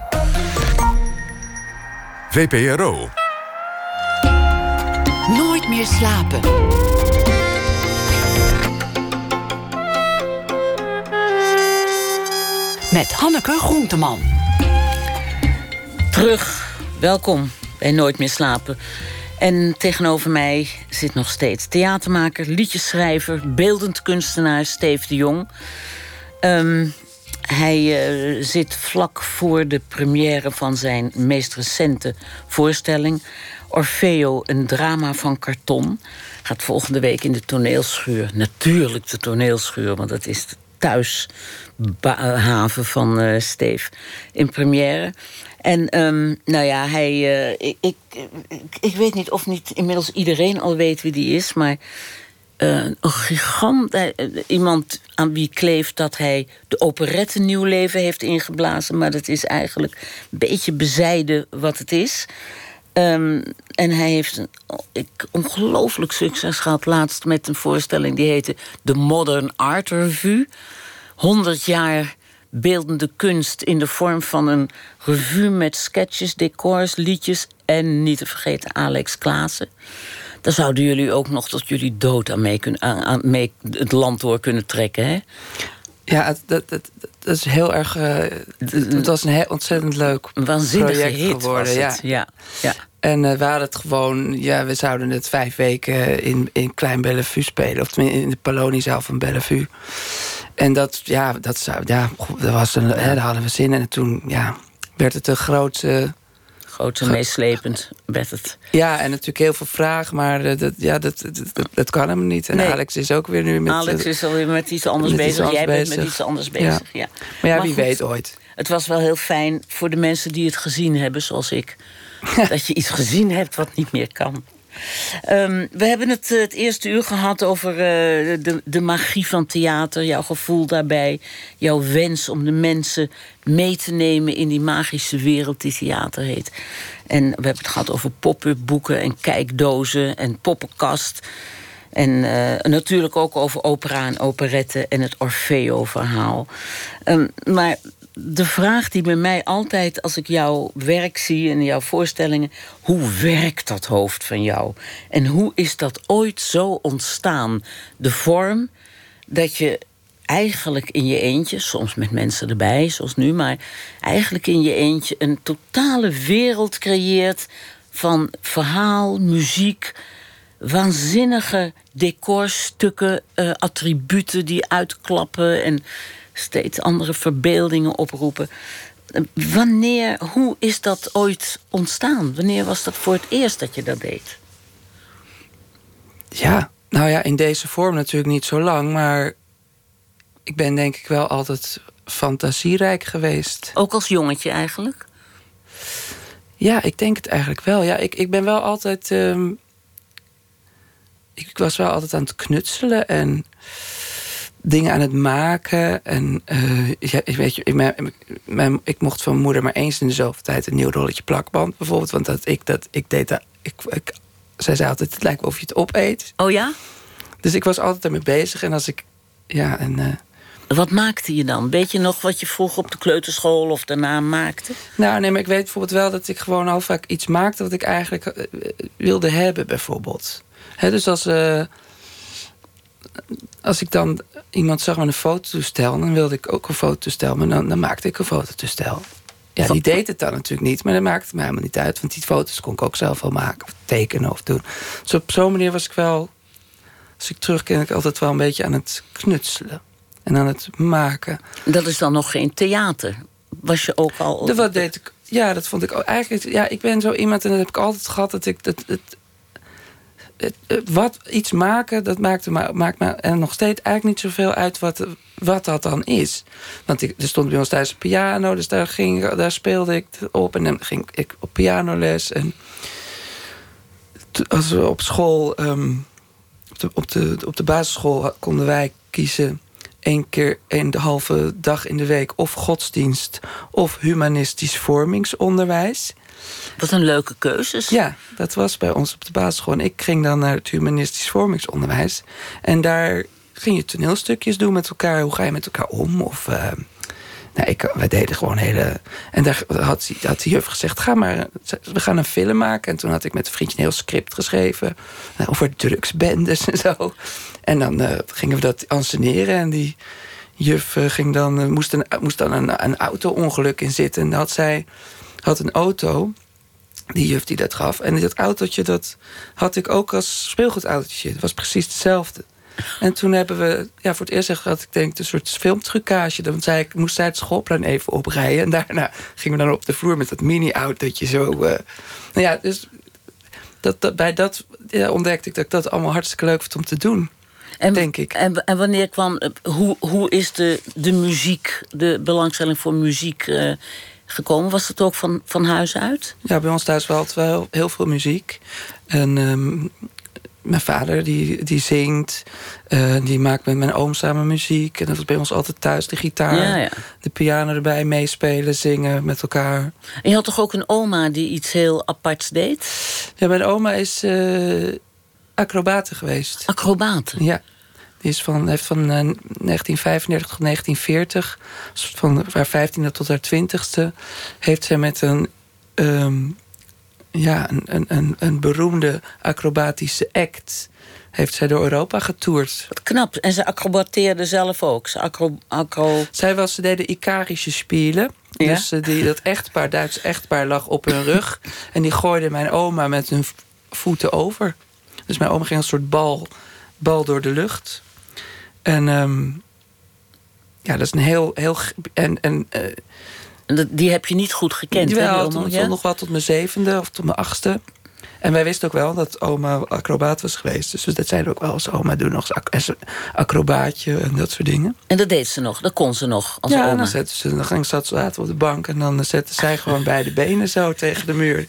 VPRO. Slapen. Met Hanneke Groenteman. Terug, welkom bij Nooit meer slapen. En tegenover mij zit nog steeds theatermaker, liedjesschrijver, beeldend kunstenaar Steve de Jong. Ehm, hij eh, zit vlak voor de première van zijn meest recente voorstelling. Orfeo, een drama van karton. Gaat volgende week in de toneelschuur. Natuurlijk de toneelschuur, want dat is de thuishaven van uh, Steef. In première. En ehm, nou ja, hij. Uh, ik, ik, ik, weet niet of niet inmiddels iedereen al weet wie die is, maar. Uh, een gigant, iemand aan wie kleeft dat hij de operette nieuw leven heeft ingeblazen. Maar dat is eigenlijk een beetje bezijden wat het is. Um, en hij heeft een ik, ongelooflijk succes gehad laatst met een voorstelling die heette The Modern Art Revue. 100 jaar beeldende kunst in de vorm van een revue met sketches, decors, liedjes en niet te vergeten Alex Klaassen. Daar zouden jullie ook nog tot jullie dood aan mee, kunnen, aan, mee het land door kunnen trekken, hè? Ja, dat, dat, dat is heel erg. Uh, het was een heel ontzettend leuk Waanzinnige project hit geworden. Was het. Ja. ja. En uh, we hadden het gewoon, ja, we zouden het vijf weken in, in Klein Bellevue spelen. Of tenminste in de Poloniezaal van Bellevue. En dat, ja, dat, zou, ja, dat was een, hè, daar hadden we zin in. En toen ja, werd het een grote... Groot en meeslepend werd het. Ja, en natuurlijk heel veel vragen, maar uh, dat, ja, dat, dat, dat, kan hem niet. En Nee. Alex is ook weer nu met... Alex is alweer met iets anders met iets bezig. Jij bent met iets anders bezig. Ja. Maar ja, wie goed, weet ooit. Het was wel heel fijn voor de mensen die het gezien hebben, zoals ik. dat je iets gezien hebt wat niet meer kan. Ehm, we hebben het eh, het eerste uur gehad over eh, de, magie van theater, jouw gevoel daarbij, jouw wens om de mensen mee te nemen in die magische wereld die theater heet. En we hebben het gehad over pop-up boeken en kijkdozen en poppenkast. En eh, natuurlijk ook over opera en operette en het Orfeo-verhaal. Ehm, maar de vraag die bij mij altijd, als ik jouw werk zie en jouw voorstellingen, hoe werkt dat hoofd van jou? En hoe is dat ooit zo ontstaan? De vorm dat je eigenlijk in je eentje, soms met mensen erbij, zoals nu, maar eigenlijk in je eentje een totale wereld creëert van verhaal, muziek, waanzinnige decorstukken, eh, attributen die uitklappen en steeds andere verbeeldingen oproepen. Wanneer, hoe is dat ooit ontstaan? Wanneer was dat voor het eerst dat je dat deed? Ja, nou ja, in deze vorm natuurlijk niet zo lang, maar ik ben denk ik wel altijd fantasierijk geweest. Ook als jongetje eigenlijk? Ja, ik denk het eigenlijk wel. Ja, ik, ik ben wel altijd. ehm, ik was wel altijd aan het knutselen en dingen aan het maken. En eh, ja, weet je, ik, mijn, mijn- ik mocht van mijn moeder maar eens in de zoveel tijd een nieuw rolletje plakband bijvoorbeeld. Want dat ik dat ik deed dat. Ik, ik, zij zei altijd: het lijkt wel of je het opeet. Oh ja? Dus ik was altijd ermee bezig. En als ik. Ja, en. eh, Wat maakte je dan? Weet je nog wat je vroeger op de kleuterschool of daarna maakte? Nou, nee, maar ik weet bijvoorbeeld wel dat ik gewoon al vaak iets maakte wat ik eigenlijk eh, wilde hebben, bijvoorbeeld. Dus als, als ik dan iemand zag met een fototoestel, dan wilde ik ook een fototoestel, maar dan, dan maakte ik een fototoestel. Ja, die deed het dan natuurlijk niet, maar dat maakte het mij helemaal niet uit, want die foto's kon ik ook zelf wel maken, of tekenen of doen. Dus op zo'n manier was ik wel, als ik terugken, ik altijd wel een beetje aan het knutselen en aan het maken. Dat is dan nog geen theater. Was je ook al. De, wat deed ik? Ja, dat vond ik ook eigenlijk. Ja, ik ben zo iemand en dat heb ik altijd gehad dat ik dat het- wat iets maken, dat maakte maakt me en nog steeds eigenlijk niet zoveel uit wat, wat dat dan is. Want ik, er stond bij ons thuis een piano, dus daar, ging, daar speelde ik op en dan ging ik op pianoles. En als we op school, ehm, op, de, op, de, op de basisschool konden wij kiezen één keer een halve dag in de week of godsdienst of humanistisch vormingsonderwijs. Wat een leuke keuzes. Ja, dat was bij ons op de basisschool. Ik ging dan naar het humanistisch vormingsonderwijs. En daar ging je toneelstukjes doen met elkaar. Hoe ga je met elkaar om? Of, eh, nou, ik, deden gewoon hele... En daar had, die- juf gezegd, ga maar, we gaan een film maken. En toen had ik met een vriendje een heel script geschreven. eh, over drugsbendes en zo. En dan eh, gingen we dat anseneren. En die juf ging dan, eh, moest, moest dan een, een auto-ongeluk in zitten. En had zij had een auto die juf die dat gaf. En dat autootje, dat had ik ook als speelgoedautootje. Het was precies hetzelfde. En toen hebben we ja, voor het eerst gehad, ik denk, een soort filmtrucage. Dan zei ik, moest zij het schoolplein even oprijden. En daarna gingen we dan op de vloer met dat mini-autootje zo. Uh, nou ja, dus dat, dat, bij dat ja, ontdekte ik dat ik dat allemaal hartstikke leuk vond om te doen. En, denk ik. En, en wanneer kwam, hoe, hoe is de, de muziek, de belangstelling voor muziek uh, gekomen? Was het ook van, van huis uit? Ja, bij ons thuis wel, wel heel veel muziek. En um, mijn vader die, die zingt. Uh, die maakt met mijn oom samen muziek. En dat was bij ons altijd thuis. De gitaar, ja, ja. de piano erbij, meespelen, zingen met elkaar. En je had toch ook een oma die iets heel aparts deed? Ja, mijn oma is uh, acrobate geweest. Acrobate? Ja. Die is van, heeft van uh, 1935 tot 1940, van haar 15e tot haar 20e, heeft zij met een um, ja, een, een, een beroemde acrobatische act heeft zij door Europa getoerd. Wat knap. En ze acrobateerde zelf ook. Ze acro, acro... Zij was, ze deden Icarische spelen. Ja? Dus uh, die, dat echtpaar, Duits echtpaar, lag op hun rug. en die gooide mijn oma met hun voeten over. Dus mijn oma ging een soort bal, bal door de lucht. En um, ja, dat is een heel... heel en, en uh, die heb je niet goed gekend, Jawel, hè? Tot, ja? nog wel tot mijn zevende of tot mijn achtste. En wij wisten ook wel dat oma acrobaat was geweest. Dus dat zeiden ook wel als oma doe nog eens een acrobaatje en dat soort dingen. En dat deed ze nog, dat kon ze nog als ja, oma. dan, zette ze, dan ging zat ze later op de bank en dan zette zij gewoon beide benen zo tegen de muur.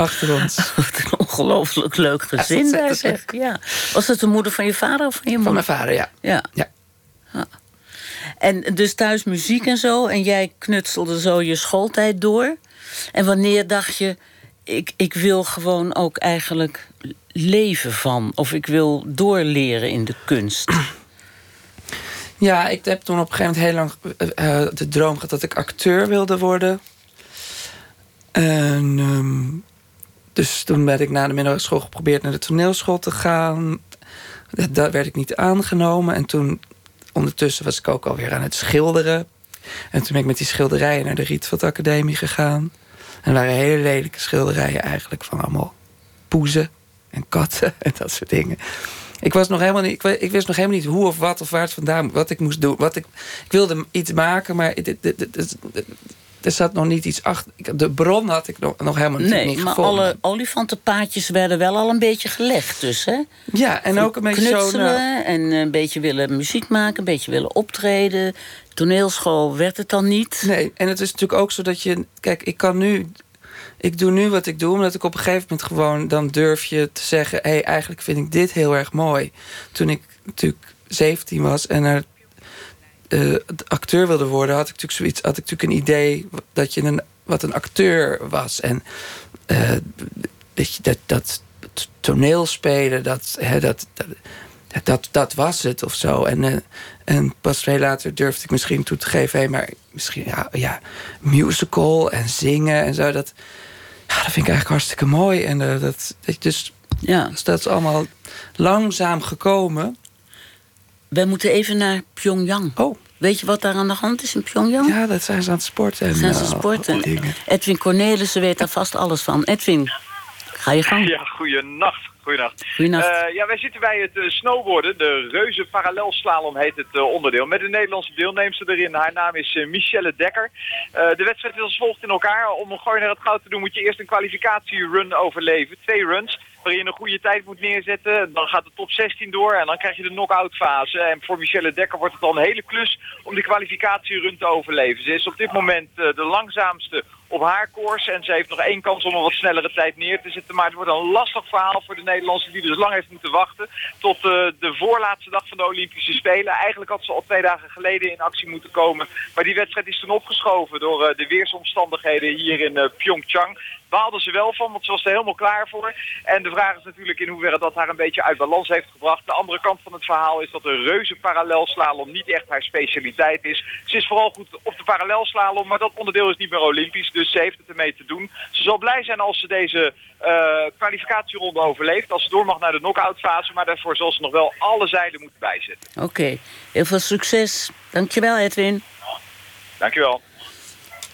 Achter ons. Wat een ongelooflijk leuk gezin daar zeg. Ja. Was dat de moeder van je vader of van je moeder? Van mijn vader, ja. Ja. ja. En dus thuis muziek en zo. En jij knutselde zo je schooltijd door. En wanneer dacht je... Ik, ik wil gewoon ook eigenlijk leven van. Of ik wil doorleren in de kunst. Ja, ik heb toen op een gegeven moment heel lang uh, de droom gehad... dat ik acteur wilde worden. En... Um, dus toen ben ik na de middelbare school geprobeerd naar de toneelschool te gaan. Daar werd ik niet aangenomen. En toen ondertussen was ik ook alweer aan het schilderen. En toen ben ik met die schilderijen naar de Rietveld Academie gegaan. En waren hele lelijke schilderijen eigenlijk van allemaal poezen en katten en dat soort dingen. Ik, was nog helemaal niet, ik, wist nog helemaal niet hoe of wat of waar het vandaan wat ik moest doen. Wat ik, ik wilde iets maken, maar er zat nog niet iets achter. De bron had ik nog, nog helemaal nee, niet maar gevonden. alle olifantenpaadjes werden wel al een beetje gelegd dus, hè? Ja, en ook een beetje zo... Knutselen en een beetje willen muziek maken, een beetje willen optreden. Toneelschool werd het dan niet. Nee, en het is natuurlijk ook zo dat je... Kijk, ik kan nu... Ik doe nu wat ik doe, omdat ik op een gegeven moment gewoon... dan durf je te zeggen, hé, hey, eigenlijk vind ik dit heel erg mooi. Toen ik natuurlijk 17 was en er uh, acteur wilde worden, had ik natuurlijk zoiets, had ik natuurlijk een idee dat je een wat een acteur was en uh, dat, dat dat toneelspelen dat, hè, dat, dat dat, dat was het of zo. En, uh, en pas veel later durfde ik misschien toe te geven... Hey, maar misschien ja, ja, musical en zingen en zo. Dat, ja, dat vind ik eigenlijk hartstikke mooi. En uh, dat, dat, dus, ja. dus dat is allemaal langzaam gekomen. Wij moeten even naar Pyongyang. Oh. Weet je wat daar aan de hand is in Pyongyang? Ja, dat zijn ze aan het sporten. En, zijn ze sporten. Uh, Edwin Cornelissen weet daar vast alles van. Edwin, ga je gang. Ja, goeienacht. Goedenacht. Goedenacht. Uh, ja, wij zitten bij het uh, snowboarden. De reuze parallelslalom heet het uh, onderdeel. Met een Nederlandse deelnemster erin. Haar naam is Michelle Dekker. de wedstrijd is als volgt in elkaar. Om een gooi naar het goud te doen moet je eerst een kwalificatierun overleven. Twee runs waarin je een goede tijd moet neerzetten. Dan gaat de top 16 door en dan krijg je de knock-out fase. En voor Michelle Dekker wordt het dan een hele klus om die kwalificatierun te overleven. Ze is op dit moment de langzaamste op haar koers. En ze heeft nog één kans om een wat snellere tijd neer te zetten. Maar het wordt een lastig verhaal voor de Nederlandse die dus lang heeft moeten wachten. Tot uh, de voorlaatste dag van de Olympische Spelen. Eigenlijk had ze al twee dagen geleden in actie moeten komen. Maar die wedstrijd is toen opgeschoven door uh, de weersomstandigheden hier in uh, Pyeongchang. Baalde ze wel van, want ze was er helemaal klaar voor. En de vraag is natuurlijk in hoeverre dat haar een beetje uit balans heeft gebracht. De andere kant van het verhaal is dat de reuze parallelslalom niet echt haar specialiteit is. Ze is vooral goed op de parallelslalom, maar dat onderdeel is niet meer olympisch. Dus ze heeft het ermee te doen. Ze zal blij zijn als ze deze uh, kwalificatieronde overleeft. Als ze door mag naar de knock-out fase. Maar daarvoor zal ze nog wel alle zeilen moeten bijzetten. Oké, okay. heel veel succes. Dankjewel Edwin. Dankjewel.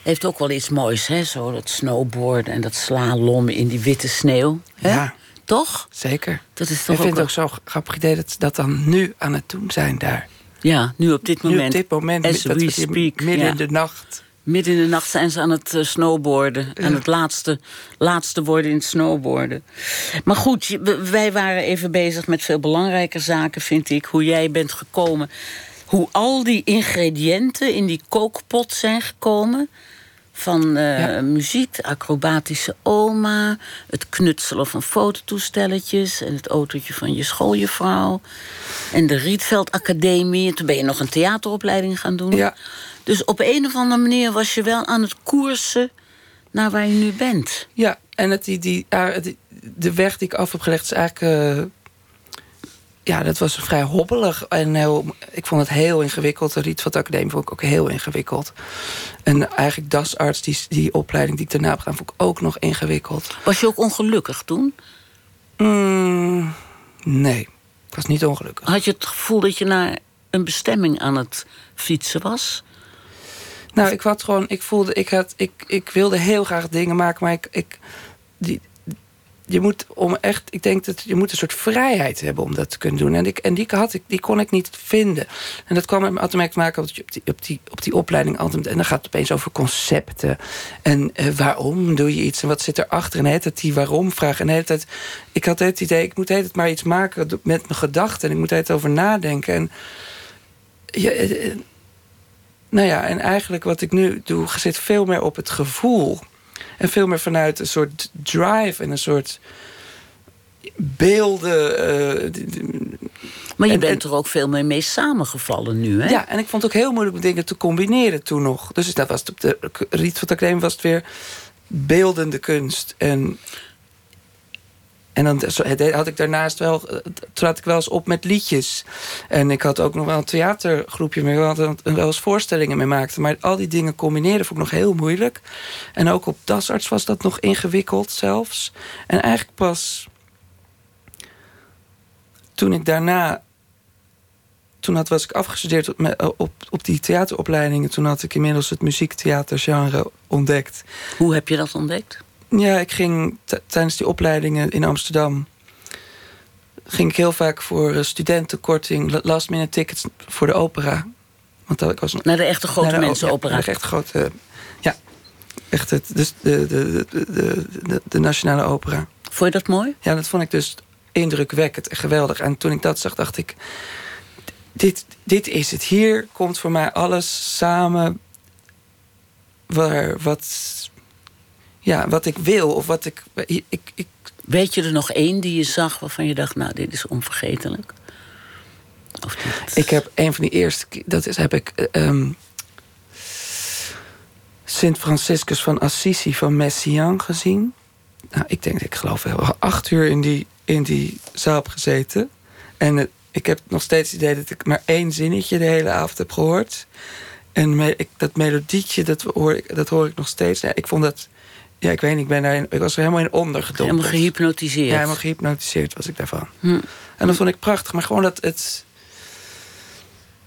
Heeft ook wel iets moois, hè? Zo dat snowboarden en dat slalom in die witte sneeuw. Hè? Ja. Toch? Zeker. Dat is Ik toch vind het ook... zo'n grappig idee dat ze dat dan nu aan het doen zijn daar. Ja, nu op dit moment. Nu op dit moment, As dat we hier speak. midden ja. in de nacht. Midden in de nacht zijn ze aan het eh, snowboarden. Aan het laatste, laatste worden in het snowboarden. Maar goed, wij waren even bezig met veel belangrijke zaken, vind ik. Hoe jij bent gekomen. Hoe al die ingrediënten in die kookpot zijn gekomen. Van eh, Ja. muziek, de acrobatische oma... het knutselen van fototoestelletjes... en het autootje van je schooljuffrouw... en de Rietveld Academie. En toen ben je nog een theateropleiding gaan doen. Ja. Dus op een of andere manier was je wel aan het koersen... naar waar je nu bent. Ja, en het, die, die, ah, de weg die ik af heb gelegd is eigenlijk... eh, ja, dat was vrij hobbelig. En heel, ik vond het heel ingewikkeld. De Rietveld Academie vond ik ook heel ingewikkeld. En eigenlijk DAS-arts, die, die opleiding die ik daarna heb gedaan... vond ik ook nog ingewikkeld. Was je ook ongelukkig toen? Mm, nee, ik was niet ongelukkig. Had je het gevoel dat je naar een bestemming aan het fietsen was? Nou, ik had gewoon, ik voelde, ik had, ik, ik wilde heel graag dingen maken, maar ik, ik die, je moet om echt, ik denk dat je moet een soort vrijheid hebben om dat te kunnen doen. En, ik, en die, had ik, die kon ik niet vinden. En dat kwam met mee te maken op die, op, die, op die opleiding altijd. En dan gaat het opeens over concepten. En eh, waarom doe je iets en wat zit erachter? En de hele die waarom vraag. En de hele tijd, ik had het idee, ik moet tijd maar iets maken met mijn gedachten. En ik moet het over nadenken. En eh, nou ja, en eigenlijk wat ik nu doe, zit veel meer op het gevoel. En veel meer vanuit een soort drive en een soort beelden. eh, Maar je En- bent en- er ook veel meer mee samengevallen nu, hè? ja, en ik vond het ook heel moeilijk om dingen te combineren toen nog. Dus dat was het op de Rietveld Academie was het weer beeldende kunst. En, en dan had ik daarnaast wel, eh, trad ik wel eens op met liedjes. En ik had ook nog wel een theatergroepje mee, waar we wel eens voorstellingen mee maakten. Maar al die dingen combineren vond ik nog heel moeilijk. En ook op DASarts was dat nog ingewikkeld zelfs. En eigenlijk pas toen ik daarna toen had, was ik afgestudeerd op, me- op, op die theateropleidingen. Toen had ik inmiddels het muziektheatergenre ontdekt. Hoe heb je dat ontdekt? Ja, ik ging tijdens die opleidingen in Amsterdam... ging ik heel vaak voor eh, studentenkorting... la- last minute tickets voor de opera. Want dat, was Naar de echte grote naar de- mensenopera. Ja, naar de echt grote... Ja, echt het, dus de, de, de, de, de, de nationale opera. Vond je dat mooi? Ja, dat vond ik dus indrukwekkend en geweldig. En toen ik dat zag, dacht ik... Dit, dit is het. Hier komt voor mij alles samen... Waar, wat, ja, wat ik wil. Of wat ik, ik, ik... Weet je er nog één die je zag waarvan je dacht... nou, dit is onvergetelijk? Of? Ik heb een van die eerste... Dat is, heb ik... eh, ehm, Sint Franciscus van Assisi van Messiaen gezien. Nou, ik denk, ik geloof, we hebben acht uur in die, in die zaal gezeten. En ik heb nog steeds het idee dat ik maar één zinnetje de hele avond heb gehoord. En me- ik, dat melodietje, dat hoor, ik, dat hoor ik nog steeds. Ja, ik vond dat... Ja, ik weet niet, ik, ben daarin, ik was er helemaal in ondergedompeld. Helemaal gehypnotiseerd. Ja, helemaal gehypnotiseerd was ik daarvan. Hm. En dat vond ik prachtig. Maar gewoon dat het...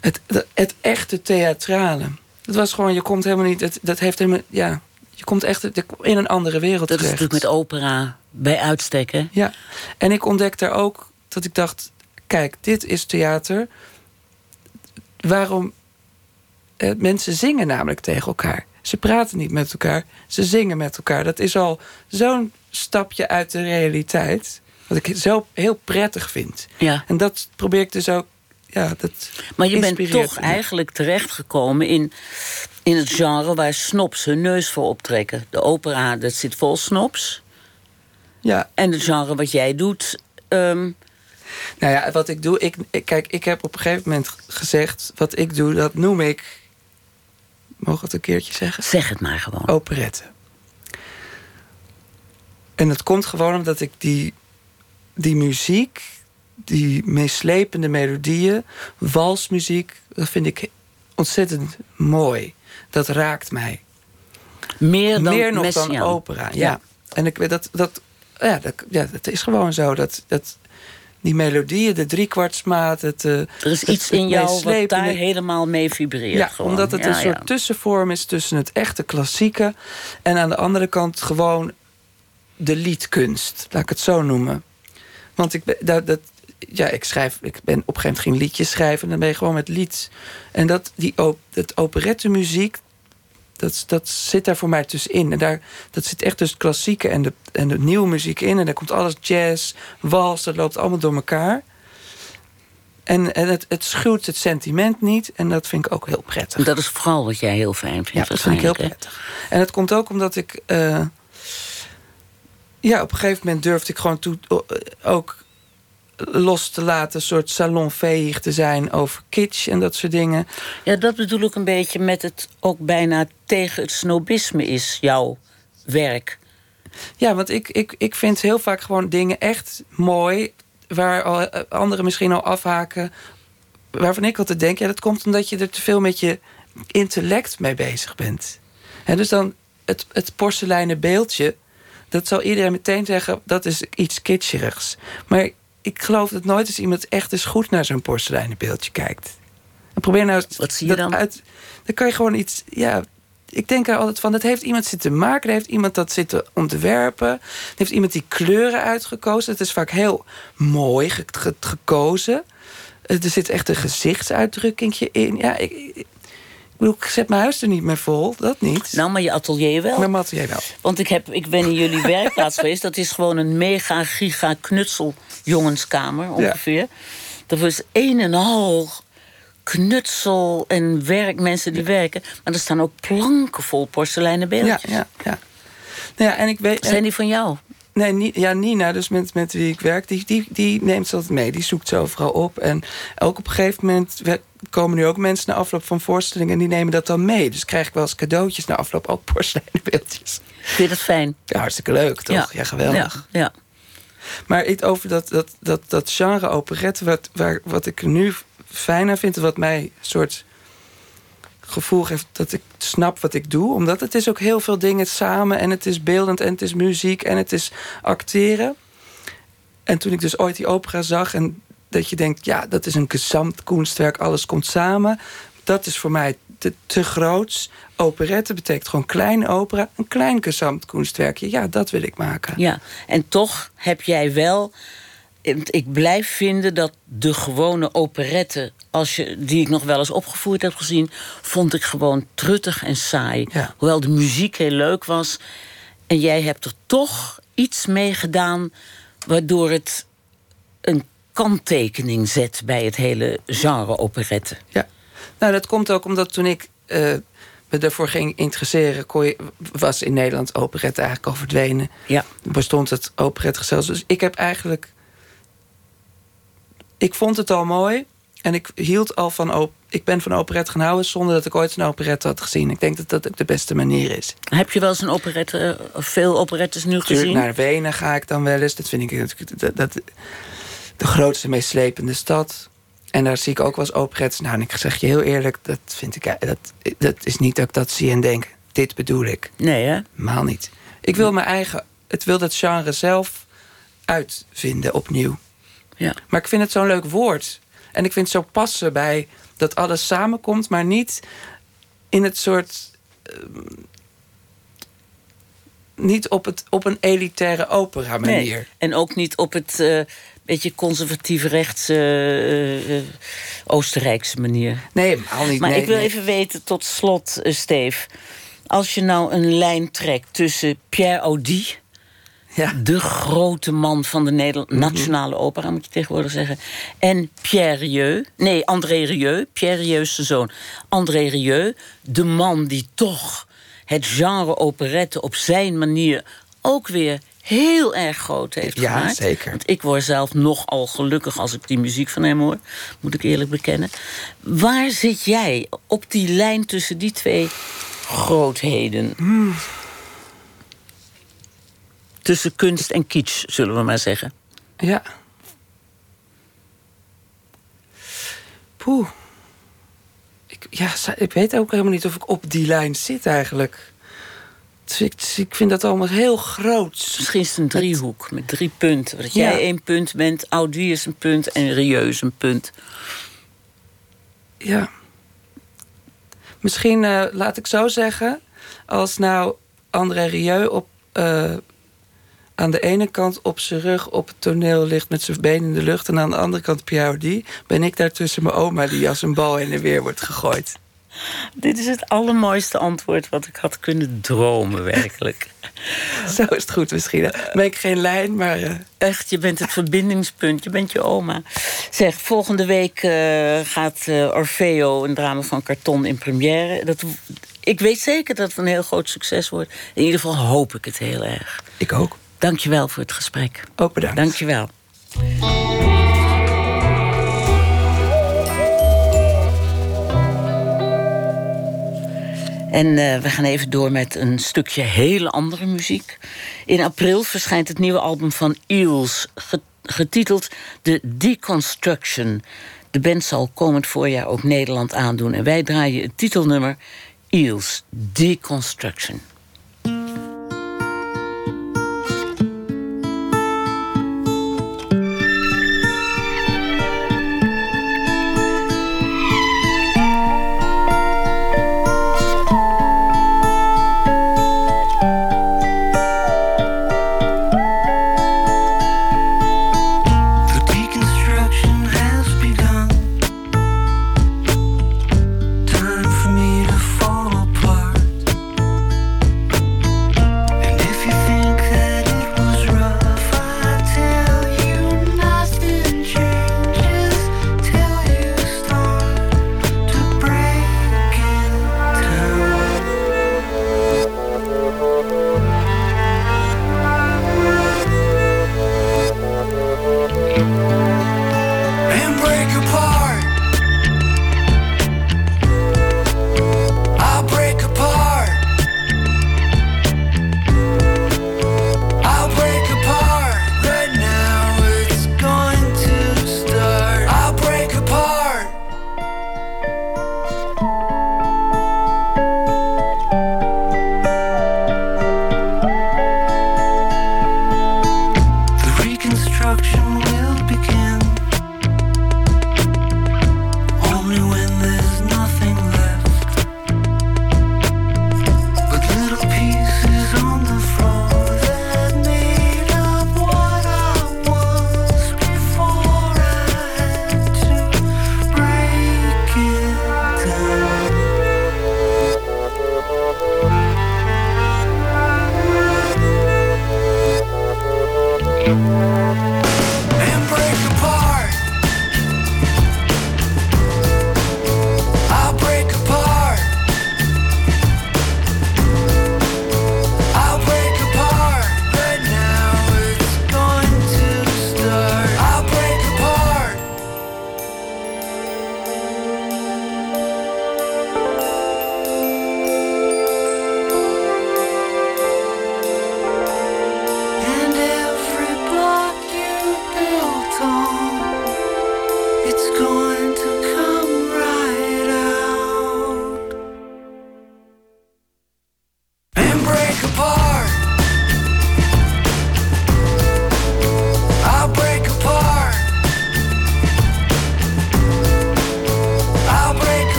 Het, het, het echte theatrale. Dat was gewoon, je komt helemaal niet... Het, dat heeft helemaal... Ja, je komt echt in een andere wereld Dat is terecht. natuurlijk met opera bij uitstek, hè? Ja, en ik ontdekte ook dat ik dacht... Kijk, dit is theater. Waarom... Eh, mensen zingen namelijk tegen elkaar. Ze praten niet met elkaar, ze zingen met elkaar. Dat is al zo'n stapje uit de realiteit. Wat ik zo heel prettig vind. Ja. En dat probeer ik dus ook... Ja, dat Maar je bent toch me. eigenlijk terechtgekomen in, in het genre waar snobs hun neus voor optrekken. De opera, dat zit vol snobs. Ja, En het genre wat jij doet, ehm, nou ja, wat ik doe... Ik- kijk, ik heb op een gegeven moment gezegd... wat ik doe, dat noem ik... Mogen we het een keertje zeggen? zeg het maar gewoon. operette. En dat komt gewoon omdat ik die, die muziek, die meeslepende melodieën, walsmuziek, dat vind ik ontzettend mooi. Dat raakt mij. Meer dan Meer nog Messiaen. dan opera. Ja. Ja. En ik weet dat, dat, ja, dat, ja, dat is gewoon zo. Dat, dat, die melodieën, de driekwartsmaat, het. eh, Er is het- iets in jou wat daar helemaal mee vibreert. ja, gewoon. omdat het Ja, een soort ja. tussenvorm is tussen het echte klassieke en aan de andere kant gewoon de liedkunst, laat ik het zo noemen. Want ik ben, dat, dat, ja, ik schrijf, ik ben op een gegeven moment ging liedjes schrijven en dan ben je gewoon met lied. En dat, die op, dat operette muziek, dat, dat zit daar voor mij tussenin. En daar, dat zit echt tussen het klassieke en de, en de nieuwe muziek in. En daar komt alles jazz, wals, dat loopt allemaal door elkaar. En, en het, het schuwt het sentiment niet. En dat vind ik ook heel prettig. Dat is vooral wat jij heel fijn vindt. Ja, dat vind ik heel hè? prettig. En het komt ook omdat ik... eh, ja, op een gegeven moment durfde ik gewoon toe, ook los te laten... een soort salonveeg te zijn over kitsch en dat soort dingen. Ja, dat bedoel ik een beetje met het ook bijna tegen het snobisme is, jouw werk. Ja, want ik, ik, ik vind heel vaak gewoon dingen echt mooi... waar eh, anderen misschien al afhaken... waarvan ik altijd denk... ja, dat komt omdat je er te veel met je intellect mee bezig bent. En dus dan het, het porseleinen beeldje... dat zal iedereen meteen zeggen, dat is iets kitscherigs. Maar ik geloof dat nooit eens iemand echt eens goed... naar zo'n porseleinen beeldje kijkt. En probeer nou Wat zie je dan? Uit, dan kan je gewoon iets... Ja, ik denk er altijd van, dat heeft iemand zitten maken... dat heeft iemand dat zitten ontwerpen... dat heeft iemand die kleuren uitgekozen. Het is vaak heel mooi ge- ge- gekozen. Er zit echt een gezichtsuitdrukkingje in. Ja, ik, ik, ik bedoel, ik zet mijn huis er niet meer vol, dat niet. Nou, maar je atelier wel. Maar Mathieu wel. Want ik, heb, ik ben in jullie werkplaats geweest. Dat is gewoon een mega giga knutsel jongenskamer ongeveer. Er was een en al knutsel en werk, mensen die werken. Maar er staan ook planken vol porseleinen Ja, beeldjes. ja, ja. Nou ja, en ik weet... Zijn die van jou? Nee, Ni- ja, Nina, dus met, met wie ik werk, die, die, die neemt ze altijd mee. Die zoekt ze overal op. En ook op een gegeven moment we- komen nu ook mensen na afloop van voorstellingen... en die nemen dat dan mee. Dus krijg ik wel eens cadeautjes na afloop, ook porseleinen beeldjes. Vind je dat fijn? Ja, hartstikke leuk, toch? Ja, geweldig. Ja, ja. Maar iets over dat, dat, dat, dat genre operette, wat, waar, wat ik nu fijn aan vind... wat mij soort gevoel geeft dat ik snap wat ik doe. Omdat het is ook heel veel dingen samen... en het is beeldend en het is muziek en het is acteren. En toen ik dus ooit die opera zag... en dat je denkt, ja, dat is een kunstwerk, alles komt samen... dat is voor mij te, te groots. Operette betekent gewoon kleine opera, een klein kunstwerkje. Ja, dat wil ik maken. Ja, en toch heb jij wel. Ik blijf vinden dat de gewone operette, als je, die ik nog wel eens opgevoerd heb gezien, vond ik gewoon truttig en saai. Ja. Hoewel de muziek heel leuk was. En jij hebt er toch iets mee gedaan, waardoor het een kanttekening zet bij het hele genre operette. Ja, nou dat komt ook omdat toen ik eh, me daarvoor ging interesseren, kon je, was in Nederland operette eigenlijk al verdwenen. Ja. Bestond het operettegezelschap. Dus ik heb eigenlijk. Ik vond het al mooi. En ik hield al van. op- Ik ben van operette gaan houden zonder dat ik ooit een operette had gezien. Ik denk dat dat ook de beste manier is. Heb je wel eens een operette, eh, veel operettes nu gezien? naar Wenen ga ik dan wel eens. Dat vind ik natuurlijk dat, dat, de grootste, meest slepende stad. En daar zie ik ook wel eens operettes. Nou, en ik zeg je heel eerlijk, dat vind ik dat, dat is niet dat ik dat zie en denk. Dit bedoel ik. Nee, hè? Helemaal niet. Ik wil mijn eigen. Het wil dat genre zelf uitvinden opnieuw. Ja. Maar ik vind het zo'n leuk woord. En ik vind het zo passen bij dat alles samenkomt, maar niet in het soort. ehm, niet op, het, op een elitaire opera manier. Nee. En ook niet op het eh, beetje conservatief rechtse eh, eh, Oostenrijkse manier. Nee, helemaal niet. Maar nee, ik wil nee. even weten, tot slot, Steef. Als je nou een lijn trekt tussen Pierre Audi... Ja. de grote man van de Nederland nationale opera, moet je tegenwoordig zeggen... en Pierre Rieu, nee, André Rieu, Pierre Rieu's zoon. André Rieu, de man die toch het genre operette op zijn manier... ook weer heel erg groot heeft Ja, gemaakt. zeker. Want ik word zelf nogal gelukkig als ik die muziek van hem hoor. Moet ik eerlijk bekennen. Waar zit jij op die lijn tussen die twee grootheden? Tussen kunst en kitsch, zullen we maar zeggen. Ja. Poeh. Ik, ja, ik weet ook helemaal niet of ik op die lijn zit eigenlijk. Dus ik, dus ik vind dat allemaal heel groot. Misschien is het een driehoek met drie punten. Dat Ja. jij één punt bent, Audi is een punt en Rieu is een punt. Ja. Misschien, eh, laat ik zo zeggen... als nou André Rieu op, eh, aan de ene kant op zijn rug op het toneel ligt met zijn benen in de lucht... en aan de andere kant Piaudy, ben ik daar tussen mijn oma... die als een bal heen en weer wordt gegooid. Dit is het allermooiste antwoord wat ik had kunnen dromen, werkelijk. Zo is het goed misschien. Ben ik geen lijn, maar... Uh... Echt, je bent het verbindingspunt. Je bent je oma. Zeg, volgende week uh, gaat uh, Orfeo, een drama van karton, in première. Dat, ik weet zeker dat het een heel groot succes wordt. In ieder geval hoop ik het heel erg. Ik ook. Dank je wel voor het gesprek. Ook bedankt. Dank je wel. En uh, we gaan even door met een stukje hele andere muziek. In april verschijnt het nieuwe album van Eels, getiteld The Deconstruction. De band zal komend voorjaar ook Nederland aandoen. En wij draaien het titelnummer Eels Deconstruction.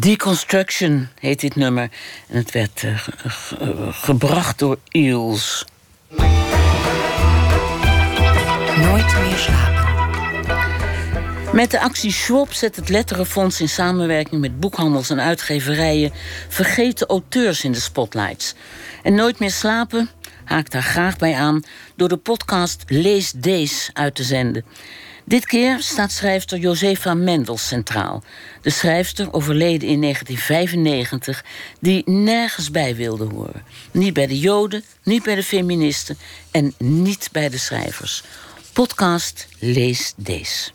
Deconstruction heet dit nummer. En het werd uh, gebracht door Eels. Nooit meer slapen. Met de actie Schwab zet het Letterenfonds in samenwerking met boekhandels en uitgeverijen vergeten auteurs in de spotlights. En Nooit meer slapen haakt daar graag bij aan door de podcast Lees Dees uit te zenden. Dit keer staat schrijfster Josefa Mendels centraal. De schrijfster overleden in 1995, die nergens bij wilde horen. Niet bij de Joden, niet bij de feministen en niet bij de schrijvers. Podcast Lees Dees.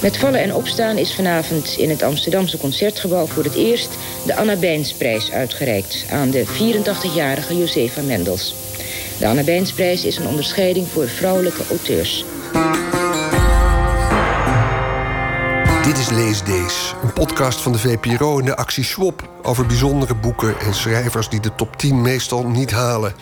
Met vallen en opstaan is vanavond in het Amsterdamse Concertgebouw voor het eerst de Anna Bijnsprijs uitgereikt aan de 84-jarige Josefa Mendels. De Anna Bijnsprijs is een onderscheiding voor vrouwelijke auteurs. Dit is Lees Dees, een podcast van de VPRO en de actie Swap... over bijzondere boeken en schrijvers die de top 10 meestal niet halen.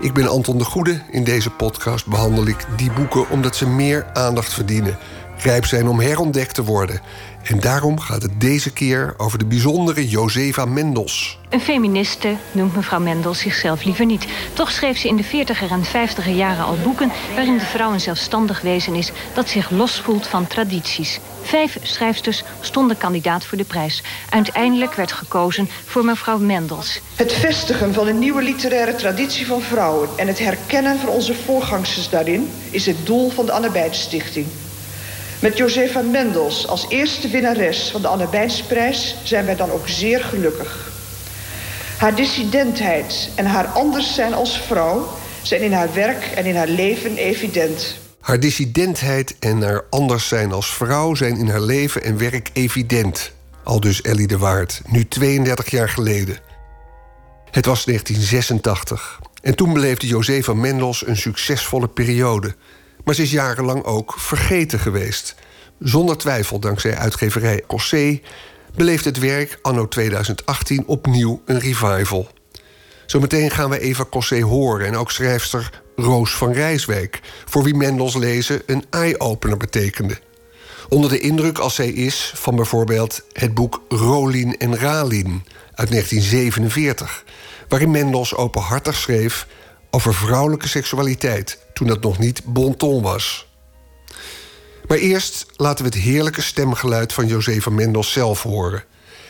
Ik ben Anton de Goede. In deze podcast behandel ik die boeken omdat ze meer aandacht verdienen rijp zijn om herontdekt te worden. En daarom gaat het deze keer over de bijzondere Josefa Mendels. Een feministe noemt mevrouw Mendels zichzelf liever niet. Toch schreef ze in de 40er en 50er jaren al boeken... waarin de vrouw een zelfstandig wezen is dat zich losvoelt van tradities. Vijf schrijfsters stonden kandidaat voor de prijs. Uiteindelijk werd gekozen voor mevrouw Mendels. Het vestigen van een nieuwe literaire traditie van vrouwen... en het herkennen van onze voorgangsters daarin... is het doel van de Anne Stichting. Met Josefa Mendels als eerste winnares van de Anne Bijnsprijs zijn wij dan ook zeer gelukkig. Haar dissidentheid en haar anders zijn als vrouw zijn in haar werk en in haar leven evident. Haar dissidentheid en haar anders zijn als vrouw zijn in haar leven en werk evident. Al dus Ellie de Waard, nu 32 jaar geleden. Het was 1986 en toen beleefde Josefa Mendels een succesvolle periode. Maar ze is jarenlang ook vergeten geweest. Zonder twijfel, dankzij uitgeverij Cossé, beleeft het werk anno 2018 opnieuw een revival. Zometeen gaan we Eva Cossé horen en ook schrijfster Roos van Rijswijk, voor wie Mendels lezen een eye-opener betekende. Onder de indruk als zij is van bijvoorbeeld het boek Rolin en Ralin uit 1947, waarin Mendels openhartig schreef over vrouwelijke seksualiteit toen dat nog niet bon ton was. Maar eerst laten we het heerlijke stemgeluid van Josefa Mendels zelf horen.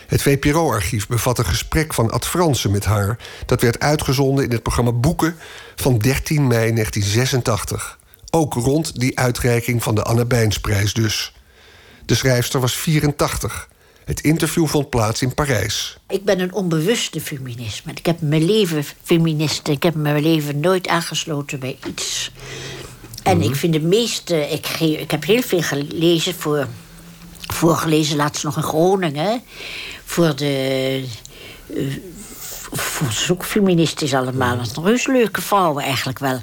Het VPRO-archief bevat een gesprek van Ad Fransen met haar. Dat werd uitgezonden in het programma Boeken van 13 mei 1986. Ook rond die uitreiking van de Anne Bijnsprijs dus. De schrijfster was 84. Het interview vond plaats in Parijs. Ik ben een onbewuste feminist. Ik heb mijn leven feminist. Ik heb mijn leven nooit aangesloten bij iets. En mhm. ik vind de meeste... Ik, ik heb heel veel gelezen voor... Voorgelezen laatst nog in Groningen. Voor de... Uh, voor ook feministisch allemaal. Dat zijn heus leuke vrouwen eigenlijk wel.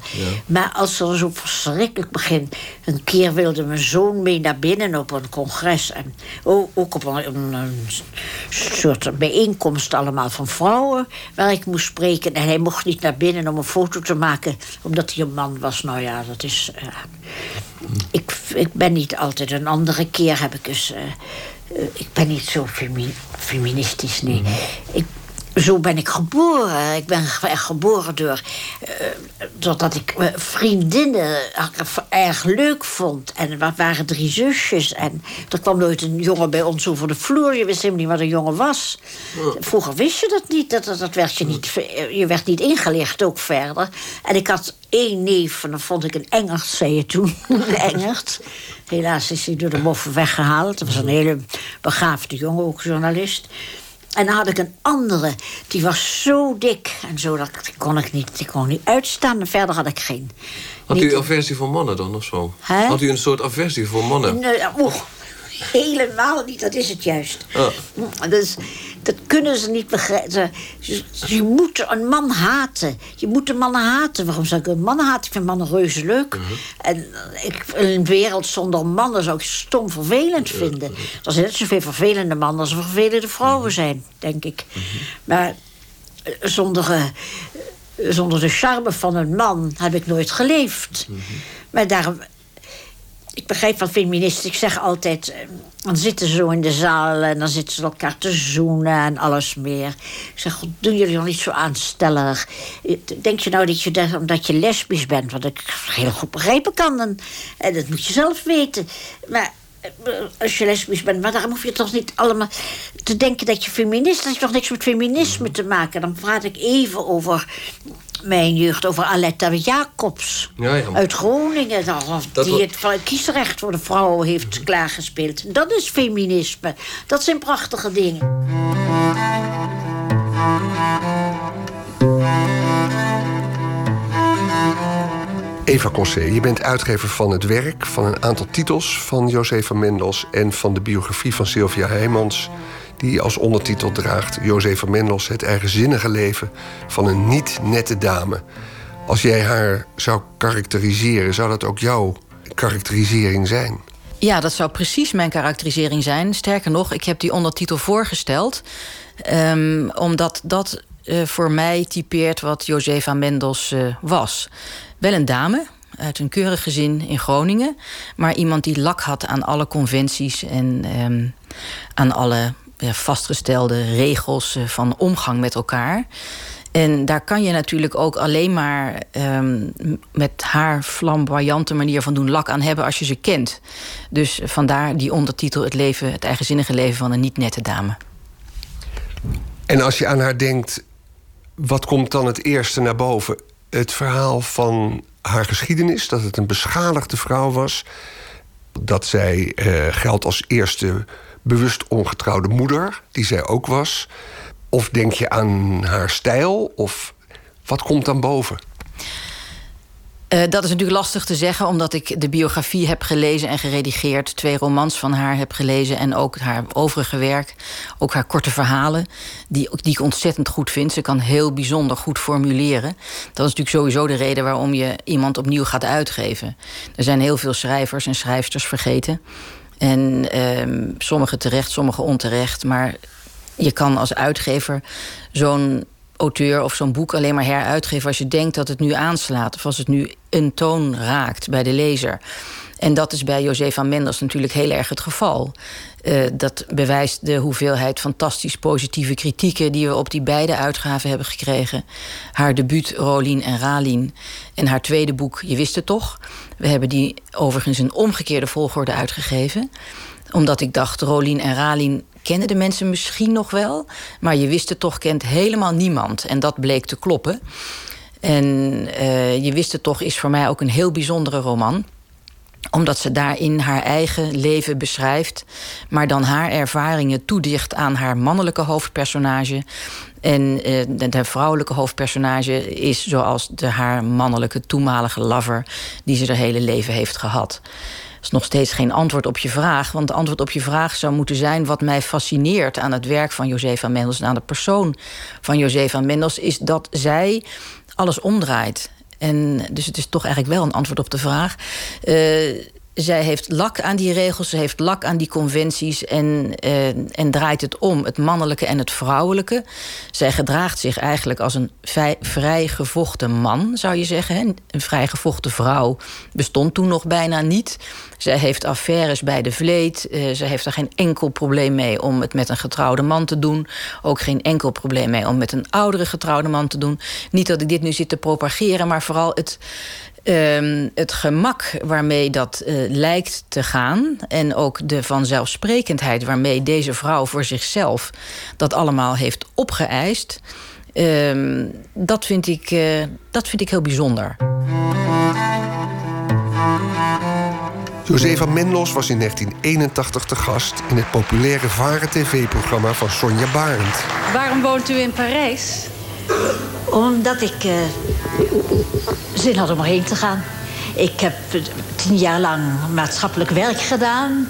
Maar als ze zo verschrikkelijk begint... Een keer wilde mijn zoon mee naar binnen op een congres. En ook op een, een, soort bijeenkomst allemaal van vrouwen... waar ik moest spreken. En hij mocht niet naar binnen om een foto te maken... omdat hij een man was. Nou ja, dat is... Uh, ik, ik ben niet altijd... Een andere keer heb ik dus... Uh, ik ben niet zo feministisch, nee. Mm. Ik zo ben ik geboren. Ik ben geboren door, uh, doordat ik uh, vriendinnen erg leuk vond. En er waren drie zusjes. En er kwam nooit een jongen bij ons over de vloer. Je wist helemaal niet wat een jongen was. Vroeger wist je dat niet. Dat, dat, werd je, niet je werd niet ingelicht ook verder. En ik had één neef, en dan vond ik een Engert, zei je toen. een Engert. Helaas is hij door de moffen weggehaald. Dat was een hele begaafde jongen, ook journalist. En dan had ik een andere, die was zo dik. En zo, dat kon ik niet, die kon niet uitstaan. En verder had ik geen... Had u aversie voor mannen dan, of zo? Had u een soort aversie voor mannen? Nee, helemaal niet, dat is het juist. Ah. Dus, dat kunnen ze niet begrijpen. Je, moet een man haten. Je moet een man haten. Waarom zou ik een man haten? Ik vind mannen reuze leuk. Uh-huh. En ik, een wereld zonder mannen zou ik stom vervelend vinden. Er zijn net zoveel vervelende mannen als er vervelende vrouwen uh-huh. zijn, denk ik. Uh-huh. Maar eh, zonder, uh, zonder de charme van een man heb ik nooit geleefd. Maar daarom ik begrijp van feministen. Ik zeg altijd, eh, dan zitten ze zo in de zaal en dan zitten ze elkaar te zoenen en alles meer. Ik zeg, God, doen jullie nog niet zo aanstellig? Denk je nou dat je, dat, omdat je lesbisch bent, wat ik heel goed begrijpen kan, en, en dat moet je zelf weten. Maar eh, als je lesbisch bent, maar daarom hoef je toch niet allemaal te denken dat je feminist... dat heeft toch niks met feminisme te maken. Dan praat ik even over mijn jeugd over Aletta Jacobs ja, ja. uit Groningen. Dat die het kiesrecht voor de vrouw heeft klaargespeeld. Dat is feminisme. Dat zijn prachtige dingen. Eva Cossé, je bent uitgever van het werk... van een aantal titels van José van Mendels... en van de biografie van Sylvia Heijmans die als ondertitel draagt... José van Mendels, het eigenzinnige leven van een niet-nette dame. Als jij haar zou karakteriseren, zou dat ook jouw karakterisering zijn? Ja, dat zou precies mijn karakterisering zijn. Sterker nog, ik heb die ondertitel voorgesteld... Um, omdat dat uh, voor mij typeert wat José van Mendels uh, was. Wel een dame, uit een keurig gezin in Groningen. Maar iemand die lak had aan alle conventies en um, aan alle vastgestelde regels eh, van omgang met elkaar. En daar kan je natuurlijk ook alleen maar um, met haar flamboyante manier van doen lak aan hebben als je ze kent. Dus vandaar die ondertitel: Het, leven, het eigenzinnige leven van een niet-nette dame. En als je aan haar denkt, wat komt dan het eerste naar boven? Het verhaal van haar geschiedenis, dat het een beschadigde vrouw was. Dat zij uh, geldt als eerste bewust ongetrouwde moeder, die zij ook was? Of denk je aan haar stijl? Of wat komt dan boven? Uh, dat is natuurlijk lastig te zeggen, omdat ik de biografie heb gelezen en geredigeerd. Twee romans van haar heb gelezen en ook haar overige werk. Ook haar korte verhalen, die, die ik ontzettend goed vind. Ze kan heel bijzonder goed formuleren. Dat is natuurlijk sowieso de reden waarom je iemand opnieuw gaat uitgeven. Er zijn heel veel schrijvers en schrijfsters vergeten. En um, sommige terecht, sommige onterecht. Maar je kan als uitgever zo'n auteur of zo'n boek alleen maar heruitgeven als je denkt dat het nu aanslaat of als het nu een toon raakt bij de lezer. En dat is bij José van Mendels natuurlijk heel erg het geval. Uh, dat bewijst de hoeveelheid fantastisch positieve kritieken die we op die beide uitgaven hebben gekregen. Haar debuut Rolien en Ralien en haar tweede boek Je wist het toch. We hebben die overigens in omgekeerde volgorde uitgegeven omdat ik dacht, Rolien en Ralien kennen de mensen misschien nog wel. Maar je wist het toch, kent helemaal niemand. En dat bleek te kloppen. En uh, Je wist het toch is voor mij ook een heel bijzondere roman omdat ze daarin haar eigen leven beschrijft, maar dan haar ervaringen toedicht aan haar mannelijke hoofdpersonage. En de, vrouwelijke hoofdpersonage is zoals de, haar mannelijke toenmalige lover, die ze haar hele leven heeft gehad. Dat is nog steeds geen antwoord op je vraag. Want de antwoord op je vraag zou moeten zijn... wat mij fascineert aan het werk van José van Mendels... en aan de persoon van José van Mendels... is dat zij alles omdraait. En dus het is toch eigenlijk wel een antwoord op de vraag. Uh, zij heeft lak aan die regels, ze heeft lak aan die conventies en, uh, en draait het om, het mannelijke en het vrouwelijke. Zij gedraagt zich eigenlijk als een vrij gevochten man, zou je zeggen. Een vrij gevochten vrouw bestond toen nog bijna niet. Zij heeft affaires bij de vleet. Uh, zij heeft er geen enkel probleem mee om het met een getrouwde man te doen. Ook geen enkel probleem mee om met een oudere getrouwde man te doen. Niet dat ik dit nu zit te propageren, maar vooral het Um, het gemak waarmee dat uh, lijkt te gaan... en ook de vanzelfsprekendheid waarmee deze vrouw voor zichzelf... dat allemaal heeft opgeëist... Um, dat, vind ik, uh, dat vind ik heel bijzonder. José van Menlos was in 1981 te gast... in het populaire Varen TV-programma van Sonja Barend. Waarom woont u in Parijs? Omdat ik uh, zin had om erheen te gaan. Ik heb tien jaar lang maatschappelijk werk gedaan.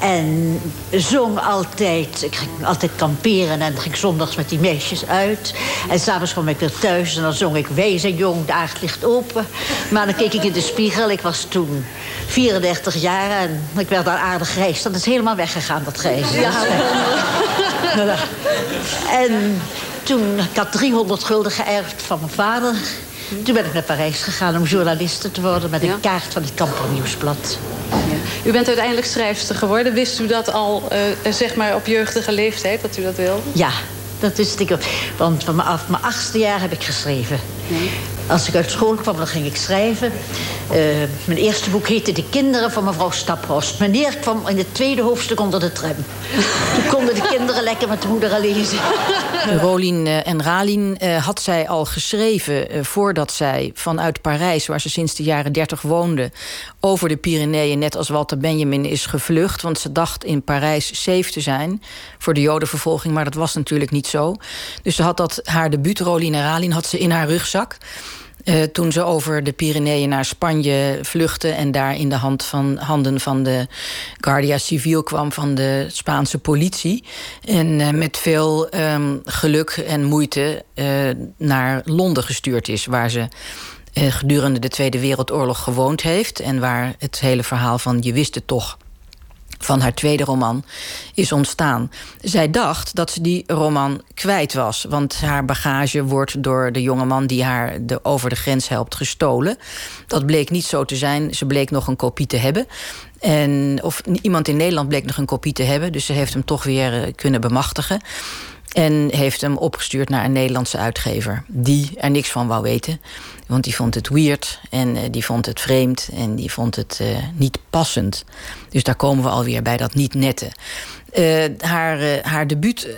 En zong altijd. Ik ging altijd kamperen en ging zondags met die meisjes uit. En s'avonds kwam ik weer thuis en dan zong ik Wees jong, de aard ligt open. Maar dan keek ik in de spiegel. Ik was toen 34 jaar en ik werd al aardig grijs. Dat is helemaal weggegaan, dat grijs. Ja. en toen, ik had 300 gulden geërfd van mijn vader. Toen ben ik naar Parijs gegaan om journaliste te worden... met een kaart van het Kampernieuwsblad. Ja. U bent uiteindelijk schrijfster geworden. Wist u dat al, uh, zeg maar, op jeugdige leeftijd, dat u dat wilde? Ja, dat wist ik. Want vanaf mijn achtste jaar heb ik geschreven. Als ik uit school kwam, dan ging ik schrijven. Uh, mijn eerste boek heette De Kinderen van mevrouw Staphorst. Meneer kwam in het tweede hoofdstuk onder de tram. Toen konden de kinderen lekker met de moeder lezen. Rolien uh, en Ralien uh, had zij al geschreven voordat zij vanuit Parijs, waar ze sinds de jaren dertig woonde, over de Pyreneeën, net als Walter Benjamin, is gevlucht. Want ze dacht in Parijs safe te zijn voor de Jodenvervolging, maar dat was natuurlijk niet zo. Dus ze had dat, haar debuut, Rolien en Ralien, had ze in haar rugzak. Uh, toen ze over de Pyreneeën naar Spanje vluchtte en daar in de hand van, handen van de Guardia Civil kwam van de Spaanse politie. En uh, met veel um, geluk en moeite uh, naar Londen gestuurd is, waar ze gedurende de Tweede Wereldoorlog gewoond heeft. En waar het hele verhaal van Je wist het toch van haar tweede roman is ontstaan. Zij dacht dat ze die roman kwijt was. Want haar bagage wordt door de jonge man die haar de, over de grens helpt gestolen. Dat bleek niet zo te zijn. Ze bleek nog een kopie te hebben. En, of iemand in Nederland bleek nog een kopie te hebben. Dus ze heeft hem toch weer uh, kunnen bemachtigen. En heeft hem opgestuurd naar een Nederlandse uitgever. Die er niks van wou weten. Want die vond het weird en uh, die vond het vreemd en die vond het uh, niet passend. Dus daar komen we alweer bij dat niet nette. Uh, haar, haar debuut,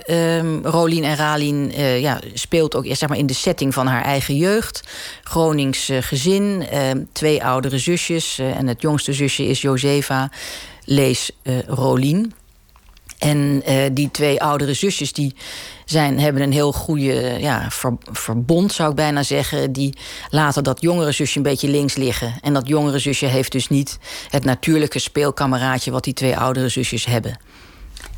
Rolien en Ralien, ja, speelt ook zeg maar, in de setting van haar eigen jeugd. Gronings gezin, twee oudere zusjes. en het jongste zusje is Josefa, lees Rolien. En uh, die twee oudere zusjes die zijn, hebben een heel goede ja, ver, verbond, zou ik bijna zeggen. Die laten dat jongere zusje een beetje links liggen. En dat jongere zusje heeft dus niet het natuurlijke speelkameraadje wat die twee oudere zusjes hebben.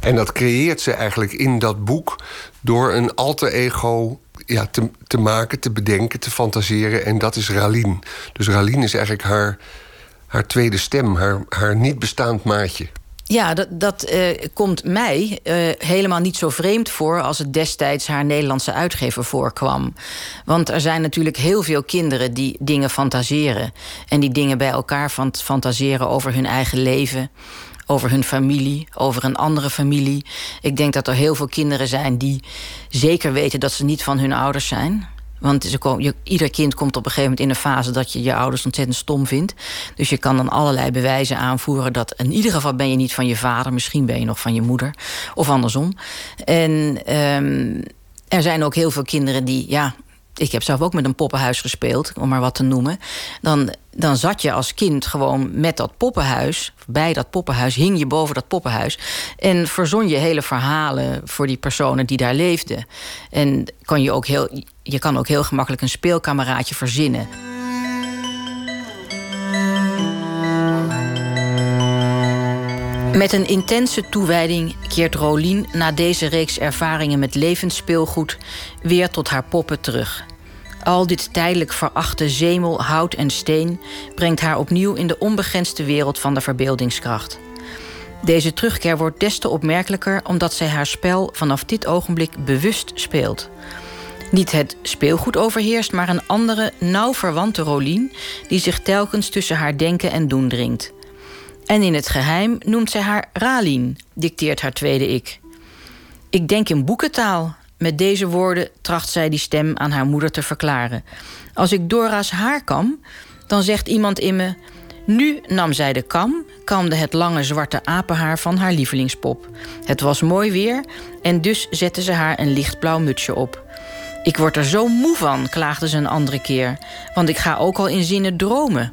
En dat creëert ze eigenlijk in dat boek door een alter ego ja, te, te maken, te bedenken, te fantaseren. En dat is Ralien. Dus Ralien is eigenlijk haar, haar tweede stem, haar, haar niet bestaand maatje. Ja, dat, dat uh, komt mij uh, helemaal niet zo vreemd voor als het destijds haar Nederlandse uitgever voorkwam. Want er zijn natuurlijk heel veel kinderen die dingen fantaseren. En die dingen bij elkaar fant fantaseren over hun eigen leven, over hun familie, over een andere familie. Ik denk dat er heel veel kinderen zijn die zeker weten dat ze niet van hun ouders zijn. Want ze ieder kind komt op een gegeven moment in een fase dat je je ouders ontzettend stom vindt. Dus je kan dan allerlei bewijzen aanvoeren dat in ieder geval ben je niet van je vader, misschien ben je nog van je moeder of andersom. En um, er zijn ook heel veel kinderen die, ja, ik heb zelf ook met een poppenhuis gespeeld, om maar wat te noemen. Dan, dan zat je als kind gewoon met dat poppenhuis, bij dat poppenhuis, hing je boven dat poppenhuis. En verzon je hele verhalen voor die personen die daar leefden. En kan je, ook heel, je kan ook heel gemakkelijk een speelkameraadje verzinnen. Met een intense toewijding keert Rolien na deze reeks ervaringen met levensspeelgoed weer tot haar poppen terug. Al dit tijdelijk verachte zemel, hout en steen brengt haar opnieuw in de onbegrensde wereld van de verbeeldingskracht. Deze terugkeer wordt des te opmerkelijker omdat zij haar spel vanaf dit ogenblik bewust speelt. Niet het speelgoed overheerst, maar een andere, nauw verwante Rolien die zich telkens tussen haar denken en doen dringt. En in het geheim noemt zij haar Ralien, dicteert haar tweede ik. Ik denk in boekentaal. Met deze woorden tracht zij die stem aan haar moeder te verklaren. Als ik Dora's haar kam, dan zegt iemand in me... Nu nam zij de kam, kamde het lange zwarte apenhaar van haar lievelingspop. Het was mooi weer en dus zette ze haar een lichtblauw mutsje op. Ik word er zo moe van, klaagde ze een andere keer. Want ik ga ook al in zinnen dromen.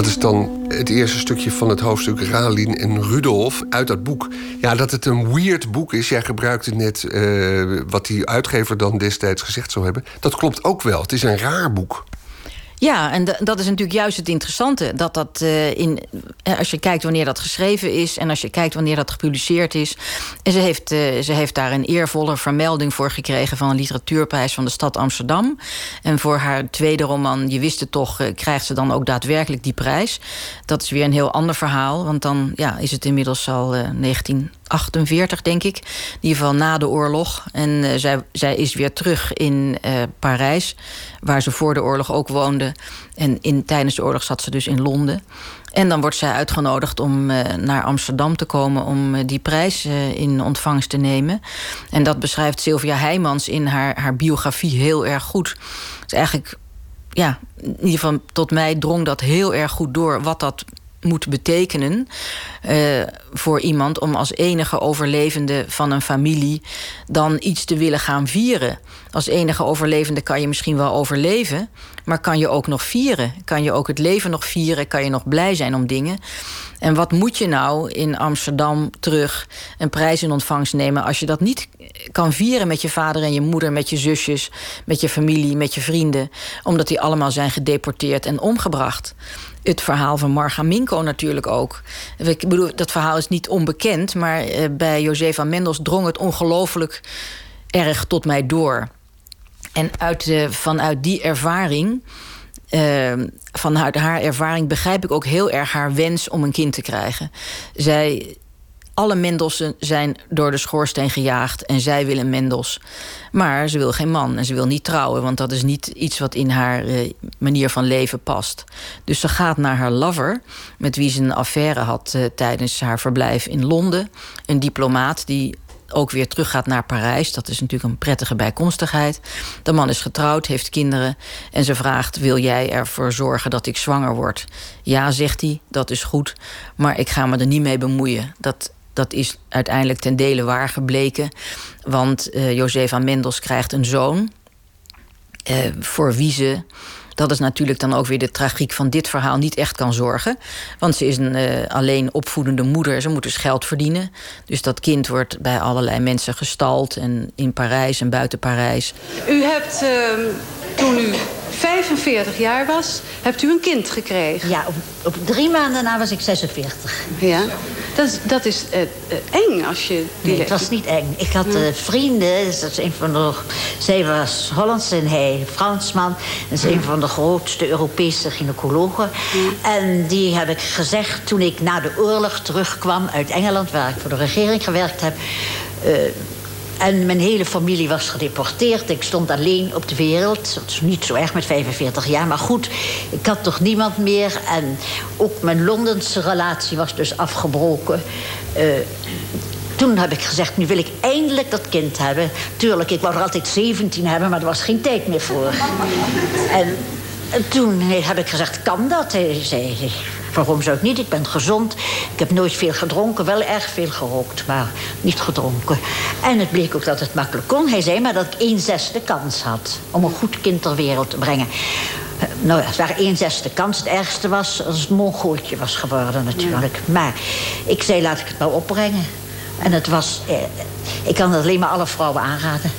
Dat is dan het eerste stukje van het hoofdstuk Ralien en Rudolf uit dat boek. Ja, dat het een weird boek is. Jij gebruikte net uh, wat die uitgever dan destijds gezegd zou hebben. Dat klopt ook wel. Het is een raar boek. Ja, en dat is natuurlijk juist het interessante. Dat dat uh, in, eh, als je kijkt wanneer dat geschreven is en als je kijkt wanneer dat gepubliceerd is. En ze heeft, uh, ze heeft daar een eervolle vermelding voor gekregen van een literatuurprijs van de stad Amsterdam. En voor haar tweede roman, Je wist het toch, krijgt ze dan ook daadwerkelijk die prijs. Dat is weer een heel ander verhaal, want dan ja, is het inmiddels al 19 48, denk ik. In ieder geval na de oorlog. En eh, zij, zij is weer terug in uh, Parijs, waar ze voor de oorlog ook woonde. En in, tijdens de oorlog zat ze dus in Londen. En dan wordt zij uitgenodigd om uh, naar Amsterdam te komen om die prijs in ontvangst te nemen. En dat beschrijft Sylvia Heijmans in haar, haar biografie heel erg goed. Is eigenlijk ja, in ieder geval tot mij drong dat heel erg goed door wat dat moet betekenen uh, voor iemand om als enige overlevende van een familie dan iets te willen gaan vieren. Als enige overlevende kan je misschien wel overleven, maar kan je ook nog vieren? Kan je ook het leven nog vieren? Kan je nog blij zijn om dingen? En wat moet je nou in Amsterdam terug een prijs in ontvangst nemen als je dat niet kan vieren met je vader en je moeder, met je zusjes, met je familie, met je vrienden, omdat die allemaal zijn gedeporteerd en omgebracht? Het verhaal van Marga Minko natuurlijk ook. Ik bedoel, dat verhaal is niet onbekend, maar eh, bij Josefa Mendels drong het ongelooflijk erg tot mij door. En uit, vanuit die ervaring, uh, vanuit haar ervaring, begrijp ik ook heel erg haar wens om een kind te krijgen. Zij alle Mendelsen zijn door de schoorsteen gejaagd en zij wil een Mendels. Maar ze wil geen man en ze wil niet trouwen, want dat is niet iets wat in haar uh, manier van leven past. Dus ze gaat naar haar lover, met wie ze een affaire had uh, tijdens haar verblijf in Londen. Een diplomaat die ook weer teruggaat naar Parijs. Dat is natuurlijk een prettige bijkomstigheid. De man is getrouwd, heeft kinderen. En ze vraagt: Wil jij ervoor zorgen dat ik zwanger word? Ja, zegt hij, dat is goed. Maar ik ga me er niet mee bemoeien. Dat dat is uiteindelijk ten dele waar gebleken. Want uh, Josefa Mendels krijgt een zoon. Uh, voor wie ze dat is natuurlijk dan ook weer de tragiek van dit verhaal niet echt kan zorgen. Want ze is een uh, alleen opvoedende moeder. Ze moet dus geld verdienen. Dus dat kind wordt bij allerlei mensen gestald. En in Parijs en buiten Parijs. U hebt uh, toen u 45 jaar was, hebt u een kind gekregen. Ja, op, op drie maanden na was ik 46. Ja, dat is, dat is uh, eng als je... Die nee, het was niet eng. Ik had uh, vrienden, dus dat is een van de... Zij was Hollands en hij Fransman. Dat is een van de grootste Europese gynaecologen. En die heb ik gezegd toen ik na de oorlog terugkwam uit Engeland... waar ik voor de regering gewerkt heb... Uh, en mijn hele familie was gedeporteerd. Ik stond alleen op de wereld. Dat is niet zo erg met 45 jaar, maar goed. Ik had toch niemand meer. En ook mijn Londense relatie was dus afgebroken. Uh, toen heb ik gezegd, nu wil ik eindelijk dat kind hebben. Tuurlijk, ik wou er altijd 17 hebben, maar er was geen tijd meer voor. en, en toen heb ik gezegd, kan dat? Hij zei, Waarom zou ik niet? Ik ben gezond. Ik heb nooit veel gedronken. Wel erg veel gerookt, maar niet gedronken. En het bleek ook dat het makkelijk kon. Hij zei maar dat ik één zesde kans had... om een goed kind ter wereld te brengen. Eh, nou ja, het waren één zesde kans. Het ergste was als het mongooltje was geworden natuurlijk. Maar ik zei, laat ik het nou opbrengen. En het was... Eh, ik kan het alleen maar alle vrouwen aanraden.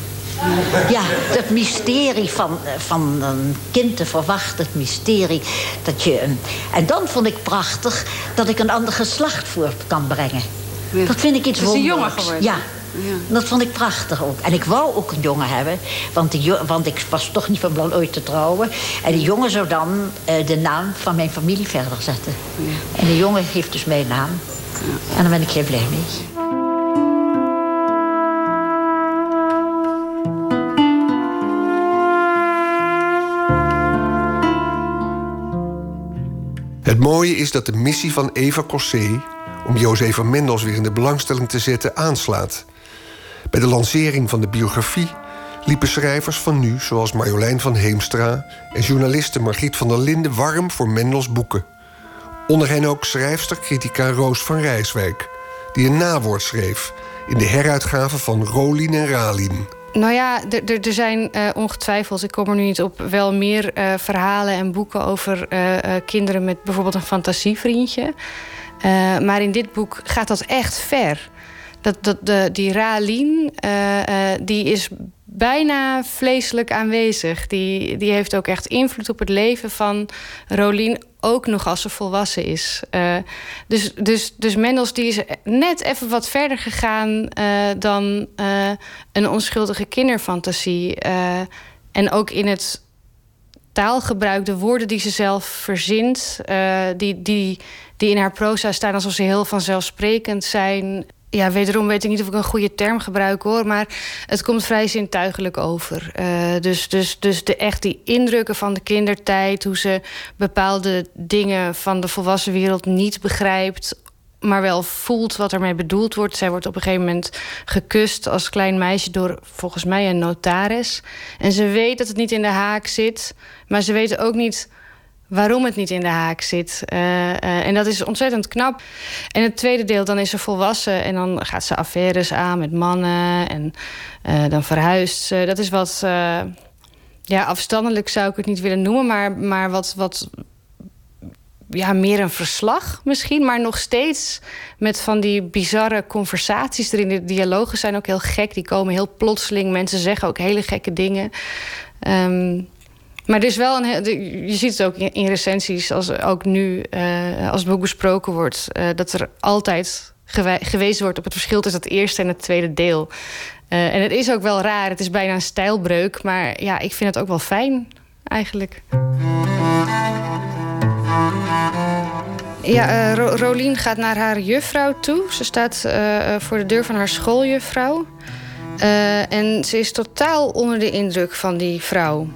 Ja, het mysterie van, van een kind te verwachten. Het mysterie dat je... En dan vond ik prachtig dat ik een ander geslacht voort kan brengen. Dat vind ik iets wonderlijks. Is een jongen geworden? Ja. Ja. Dat vond ik prachtig ook. En ik wou ook een jongen hebben. Want, die, want ik was toch niet van plan ooit te trouwen. En die jongen zou dan uh, de naam van mijn familie verder zetten. Ja. En de jongen heeft dus mijn naam. Ja. En daar ben ik heel blij mee. Het mooie is dat de missie van Eva Cossé... om Josefa Mendels weer in de belangstelling te zetten, aanslaat. Bij de lancering van de biografie liepen schrijvers van nu... zoals Marjolein van Heemstra en journaliste Margriet van der Linden... warm voor Mendels boeken. Onder hen ook schrijfster critica Roos van Rijswijk... die een nawoord schreef in de heruitgave van Rolien en Ralien... Nou ja, er zijn uh, ongetwijfeld, ik kom er nu niet op, wel meer uh, verhalen en boeken over uh, kinderen met bijvoorbeeld een fantasievriendje. maar in dit boek gaat dat echt ver. Dat, dat, de, die Ralien, die is bijna vleeselijk aanwezig. Die, die heeft ook echt invloed op het leven van Rolien, ook nog als ze volwassen is. Uh, dus, dus, dus Mendels die is net even wat verder gegaan uh, dan uh, een onschuldige kinderfantasie. en ook in het taalgebruik, de woorden die ze zelf verzint, die, die, die in haar proza staan alsof ze heel vanzelfsprekend zijn ja, wederom weet ik niet of ik een goede term gebruik hoor, maar het komt vrij zintuigelijk over. Uh, dus dus, dus de, echt die indrukken van de kindertijd, hoe ze bepaalde dingen van de volwassen wereld niet begrijpt, maar wel voelt wat ermee bedoeld wordt. Zij wordt op een gegeven moment gekust als klein meisje door volgens mij een notaris. En ze weet dat het niet in de haak zit, maar ze weet ook niet waarom het niet in de haak zit. Uh, uh, en dat is ontzettend knap. En het tweede deel, dan is ze volwassen en dan gaat ze affaires aan met mannen en uh, dan verhuist ze. Dat is wat ja, afstandelijk zou ik het niet willen noemen, maar, maar wat, wat ja, meer een verslag misschien, maar nog steeds met van die bizarre conversaties erin. De dialogen zijn ook heel gek, die komen heel plotseling. Mensen zeggen ook hele gekke dingen. Um, maar er is wel een. Je ziet het ook in recensies, als ook nu, uh, als het boek besproken wordt, uh, dat er altijd gewezen wordt op het verschil tussen het eerste en het tweede deel. Uh, en het is ook wel raar, het is bijna een stijlbreuk, maar ja, ik vind het ook wel fijn eigenlijk. Ja, Ro Rolien gaat naar haar juffrouw toe. Ze staat voor de deur van haar schooljuffrouw. en ze is totaal onder de indruk van die vrouw.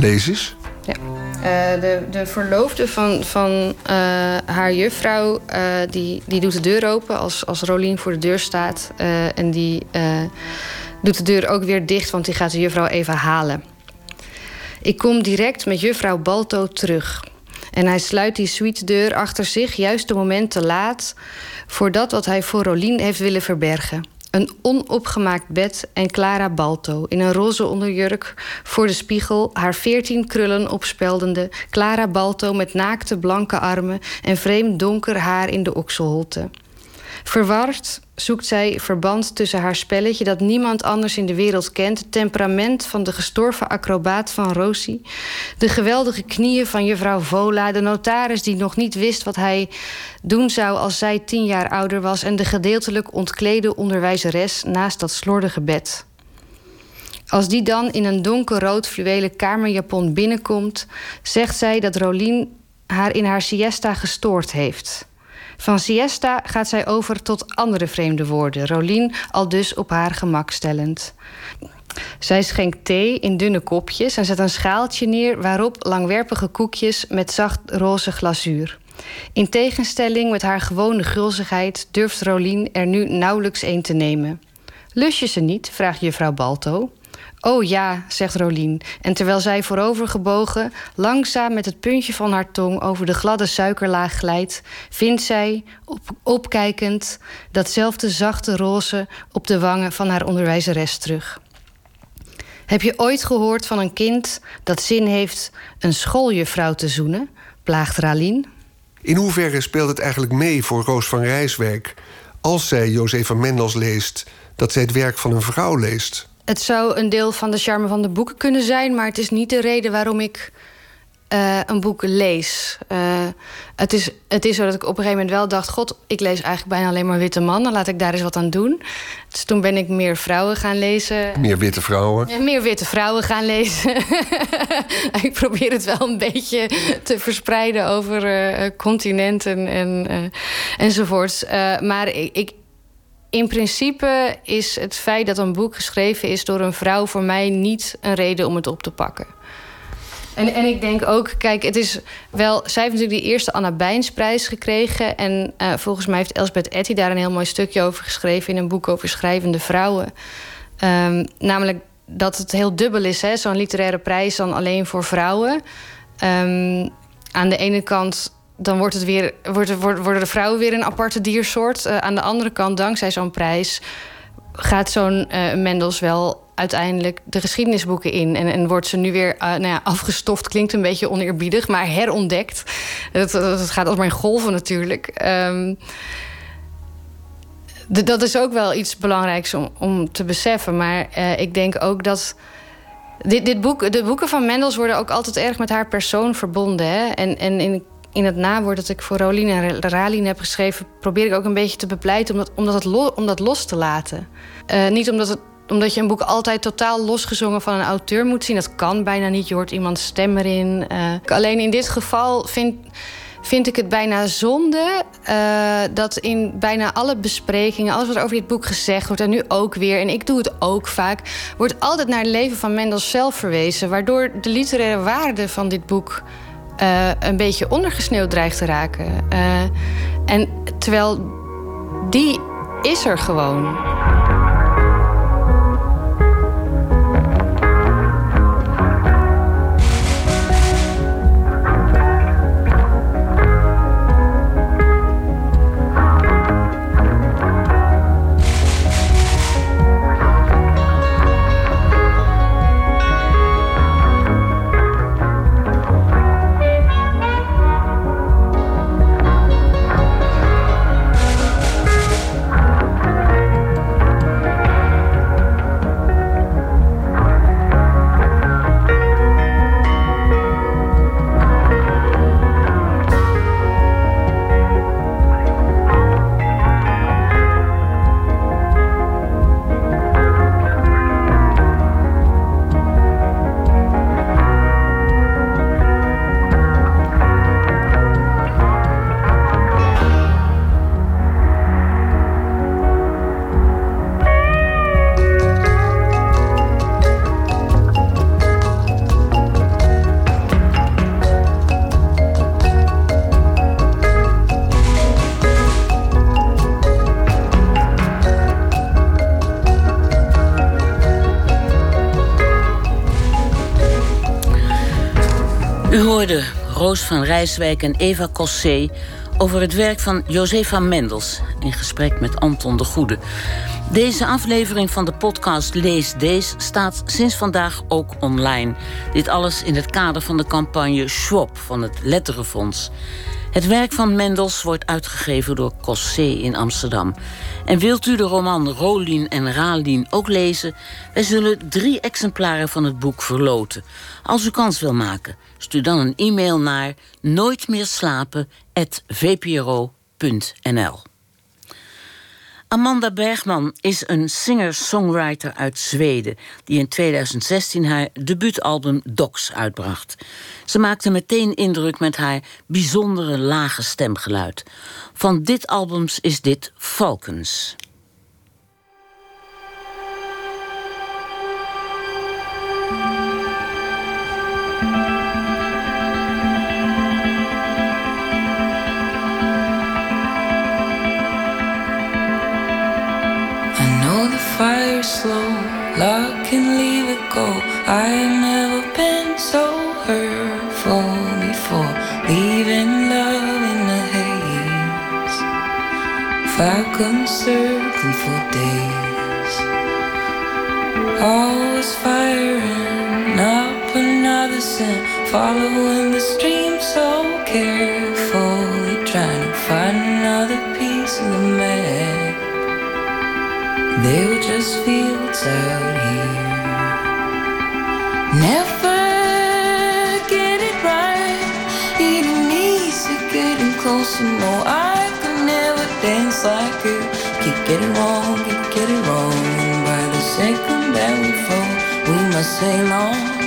Lees Ja. Uh, de, de verloofde van, van uh, haar juffrouw, uh, die, die doet de deur open als, als Rolien voor de deur staat. en die doet de deur ook weer dicht, want die gaat de juffrouw even halen. Ik kom direct met juffrouw Balto terug. En hij sluit die suite-deur achter zich juist een moment te laat... voor dat wat hij voor Rolien heeft willen verbergen. Een onopgemaakt bed en Clara Balto in een roze onderjurk voor de spiegel, haar veertien krullen opspeldende. Clara Balto met naakte blanke armen en vreemd donker haar in de okselholte. Verward zoekt zij verband tussen haar spelletje dat niemand anders in de wereld kent, het temperament van de gestorven acrobaat van Rosie, de geweldige knieën van juffrouw Vola, de notaris die nog niet wist wat hij doen zou als zij tien jaar ouder was en de gedeeltelijk ontklede onderwijzeres naast dat slordige bed. Als die dan in een donkerrood fluwelen kamerjapon binnenkomt, zegt zij dat Rolien haar in haar siesta gestoord heeft. Van siesta gaat zij over tot andere vreemde woorden, Rolien al dus op haar gemak stellend. Zij schenkt thee in dunne kopjes en zet een schaaltje neer waarop langwerpige koekjes met zacht roze glazuur. In tegenstelling met haar gewone gulzigheid durft Rolien er nu nauwelijks een te nemen. Lust je ze niet? vraagt juffrouw Balto. Oh ja, zegt Rolien. En terwijl zij voorovergebogen langzaam met het puntje van haar tong over de gladde suikerlaag glijdt, vindt zij, op, opkijkend, datzelfde zachte roze op de wangen van haar onderwijzeres terug. Heb je ooit gehoord van een kind dat zin heeft een schooljuffrouw te zoenen? plaagt Ralien. In hoeverre speelt het eigenlijk mee voor Roos van Rijswijk als zij Josefa Mendels leest dat zij het werk van een vrouw leest? Het zou een deel van de charme van de boeken kunnen zijn, maar het is niet de reden waarom ik uh, een boek lees. Uh, het, is, het is zo dat ik op een gegeven moment wel dacht: God, ik lees eigenlijk bijna alleen maar witte mannen. Laat ik daar eens wat aan doen. Dus toen ben ik meer vrouwen gaan lezen. Meer witte vrouwen? Ja, meer witte vrouwen gaan lezen. ik probeer het wel een beetje te verspreiden over uh, continenten en, enzovoorts. maar ik, ik in principe is het feit dat een boek geschreven is door een vrouw voor mij niet een reden om het op te pakken. En, en ik denk ook, kijk, het is wel. Zij heeft natuurlijk die eerste Anna Bijnsprijs gekregen. En uh, volgens mij heeft Elsbeth Etty daar een heel mooi stukje over geschreven in een boek over schrijvende vrouwen. Um, namelijk dat het heel dubbel is, zo'n literaire prijs dan alleen voor vrouwen. Um, aan de ene kant dan wordt het weer, wordt, worden de vrouwen weer een aparte diersoort. Uh, aan de andere kant, dankzij zo'n prijs, gaat zo'n uh, Mendels wel uiteindelijk de geschiedenisboeken in. En, en wordt ze nu weer uh, nou ja, afgestoft, klinkt een beetje oneerbiedig, maar herontdekt. Het gaat als maar in golven natuurlijk. De, dat is ook wel iets belangrijks om, om te beseffen. Maar ik denk ook dat. Dit, dit boek, de boeken van Mendels worden ook altijd erg met haar persoon verbonden. Hè? En, en in in het nawoord dat ik voor Rolien en Ralien heb geschreven, probeer ik ook een beetje te bepleiten om dat, om dat, lo, om dat los te laten. Uh, niet omdat, het, omdat je een boek altijd totaal losgezongen van een auteur moet zien. Dat kan bijna niet. Je hoort iemands stem erin. Uh, alleen in dit geval vind, vind ik het bijna zonde uh, dat in bijna alle besprekingen, alles wat over dit boek gezegd wordt en nu ook weer, en ik doe het ook vaak, wordt altijd naar het leven van Mendels zelf verwezen, waardoor de literaire waarde van dit boek uh, een beetje ondergesneeuwd dreigt te raken. Uh, en terwijl die is er gewoon. Van Rijswijk en Eva Cossé over het werk van Josefa Mendels in gesprek met Anton de Goede. Deze aflevering van de podcast Lees Deze staat sinds vandaag ook online. Dit alles in het kader van de campagne Schwab van het Letterenfonds. Het werk van Mendels wordt uitgegeven door Cossé in Amsterdam. En wilt u de roman Rolien en Ralien ook lezen? Wij zullen drie exemplaren van het boek verloten. Als u kans wil maken, stuur dan een e-mail naar nooitmeerslapen.vpro.nl. Amanda Bergman is een singer-songwriter uit Zweden... die in 2016 haar debuutalbum Docs uitbracht. Ze maakte meteen indruk met haar bijzondere lage stemgeluid. Van dit albums is dit Falcons. Fire slow, lock and leave it go. I've never been so hurtful before, leaving love in the haze. Falcons circling for days. Always firing up another scent, following the stream so carefully, trying to find another piece of the map. They were just fields out here. Never get it right. Eating easy, getting closer. No, I could never dance like you. Keep getting wrong, keep getting wrong. And by the second that we fall, we must sail on.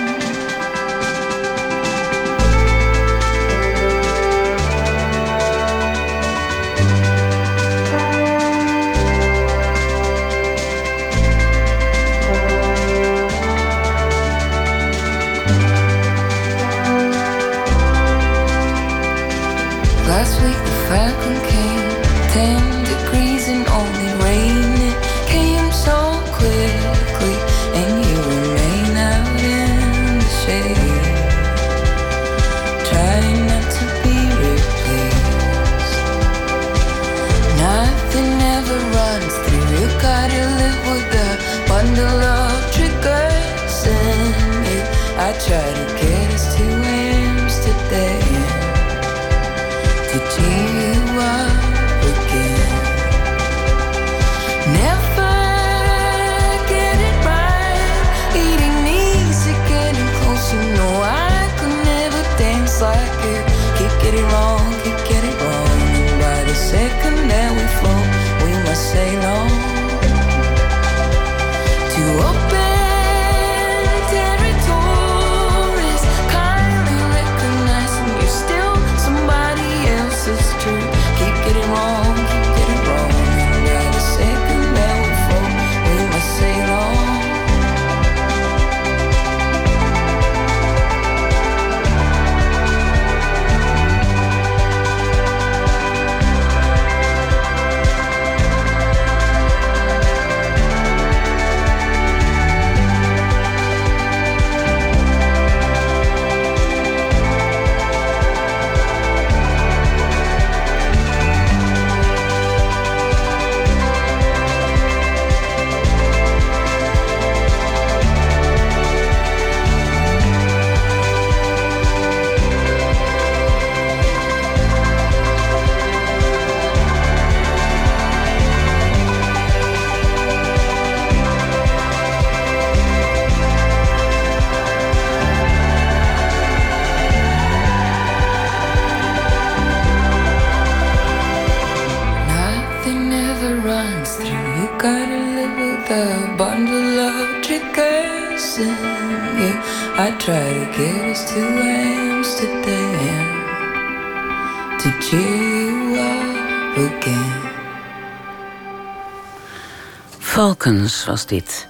Was dit.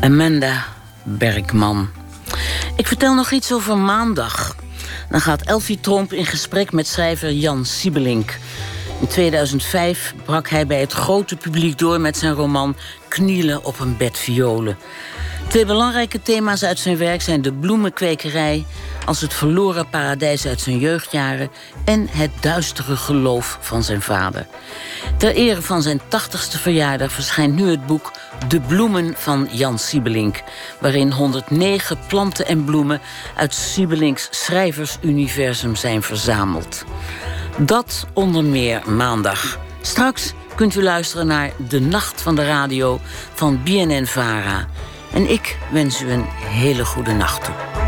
Amanda Bergman. Ik vertel nog iets over maandag. Dan gaat Elfie Tromp in gesprek met schrijver Jan Siebelink. In 2005 brak hij bij het grote publiek door met zijn roman Knielen op een bed violen. Twee belangrijke thema's uit zijn werk zijn de bloemenkwekerij als het verloren paradijs uit zijn jeugdjaren en het duistere geloof van zijn vader. Ter ere van zijn 80ste verjaardag verschijnt nu het boek De Bloemen van Jan Siebelink, waarin 109 planten en bloemen uit Siebelinks schrijversuniversum zijn verzameld. Dat onder meer maandag. Straks kunt u luisteren naar De Nacht van de Radio van BNN Vara. En ik wens u een hele goede nacht toe.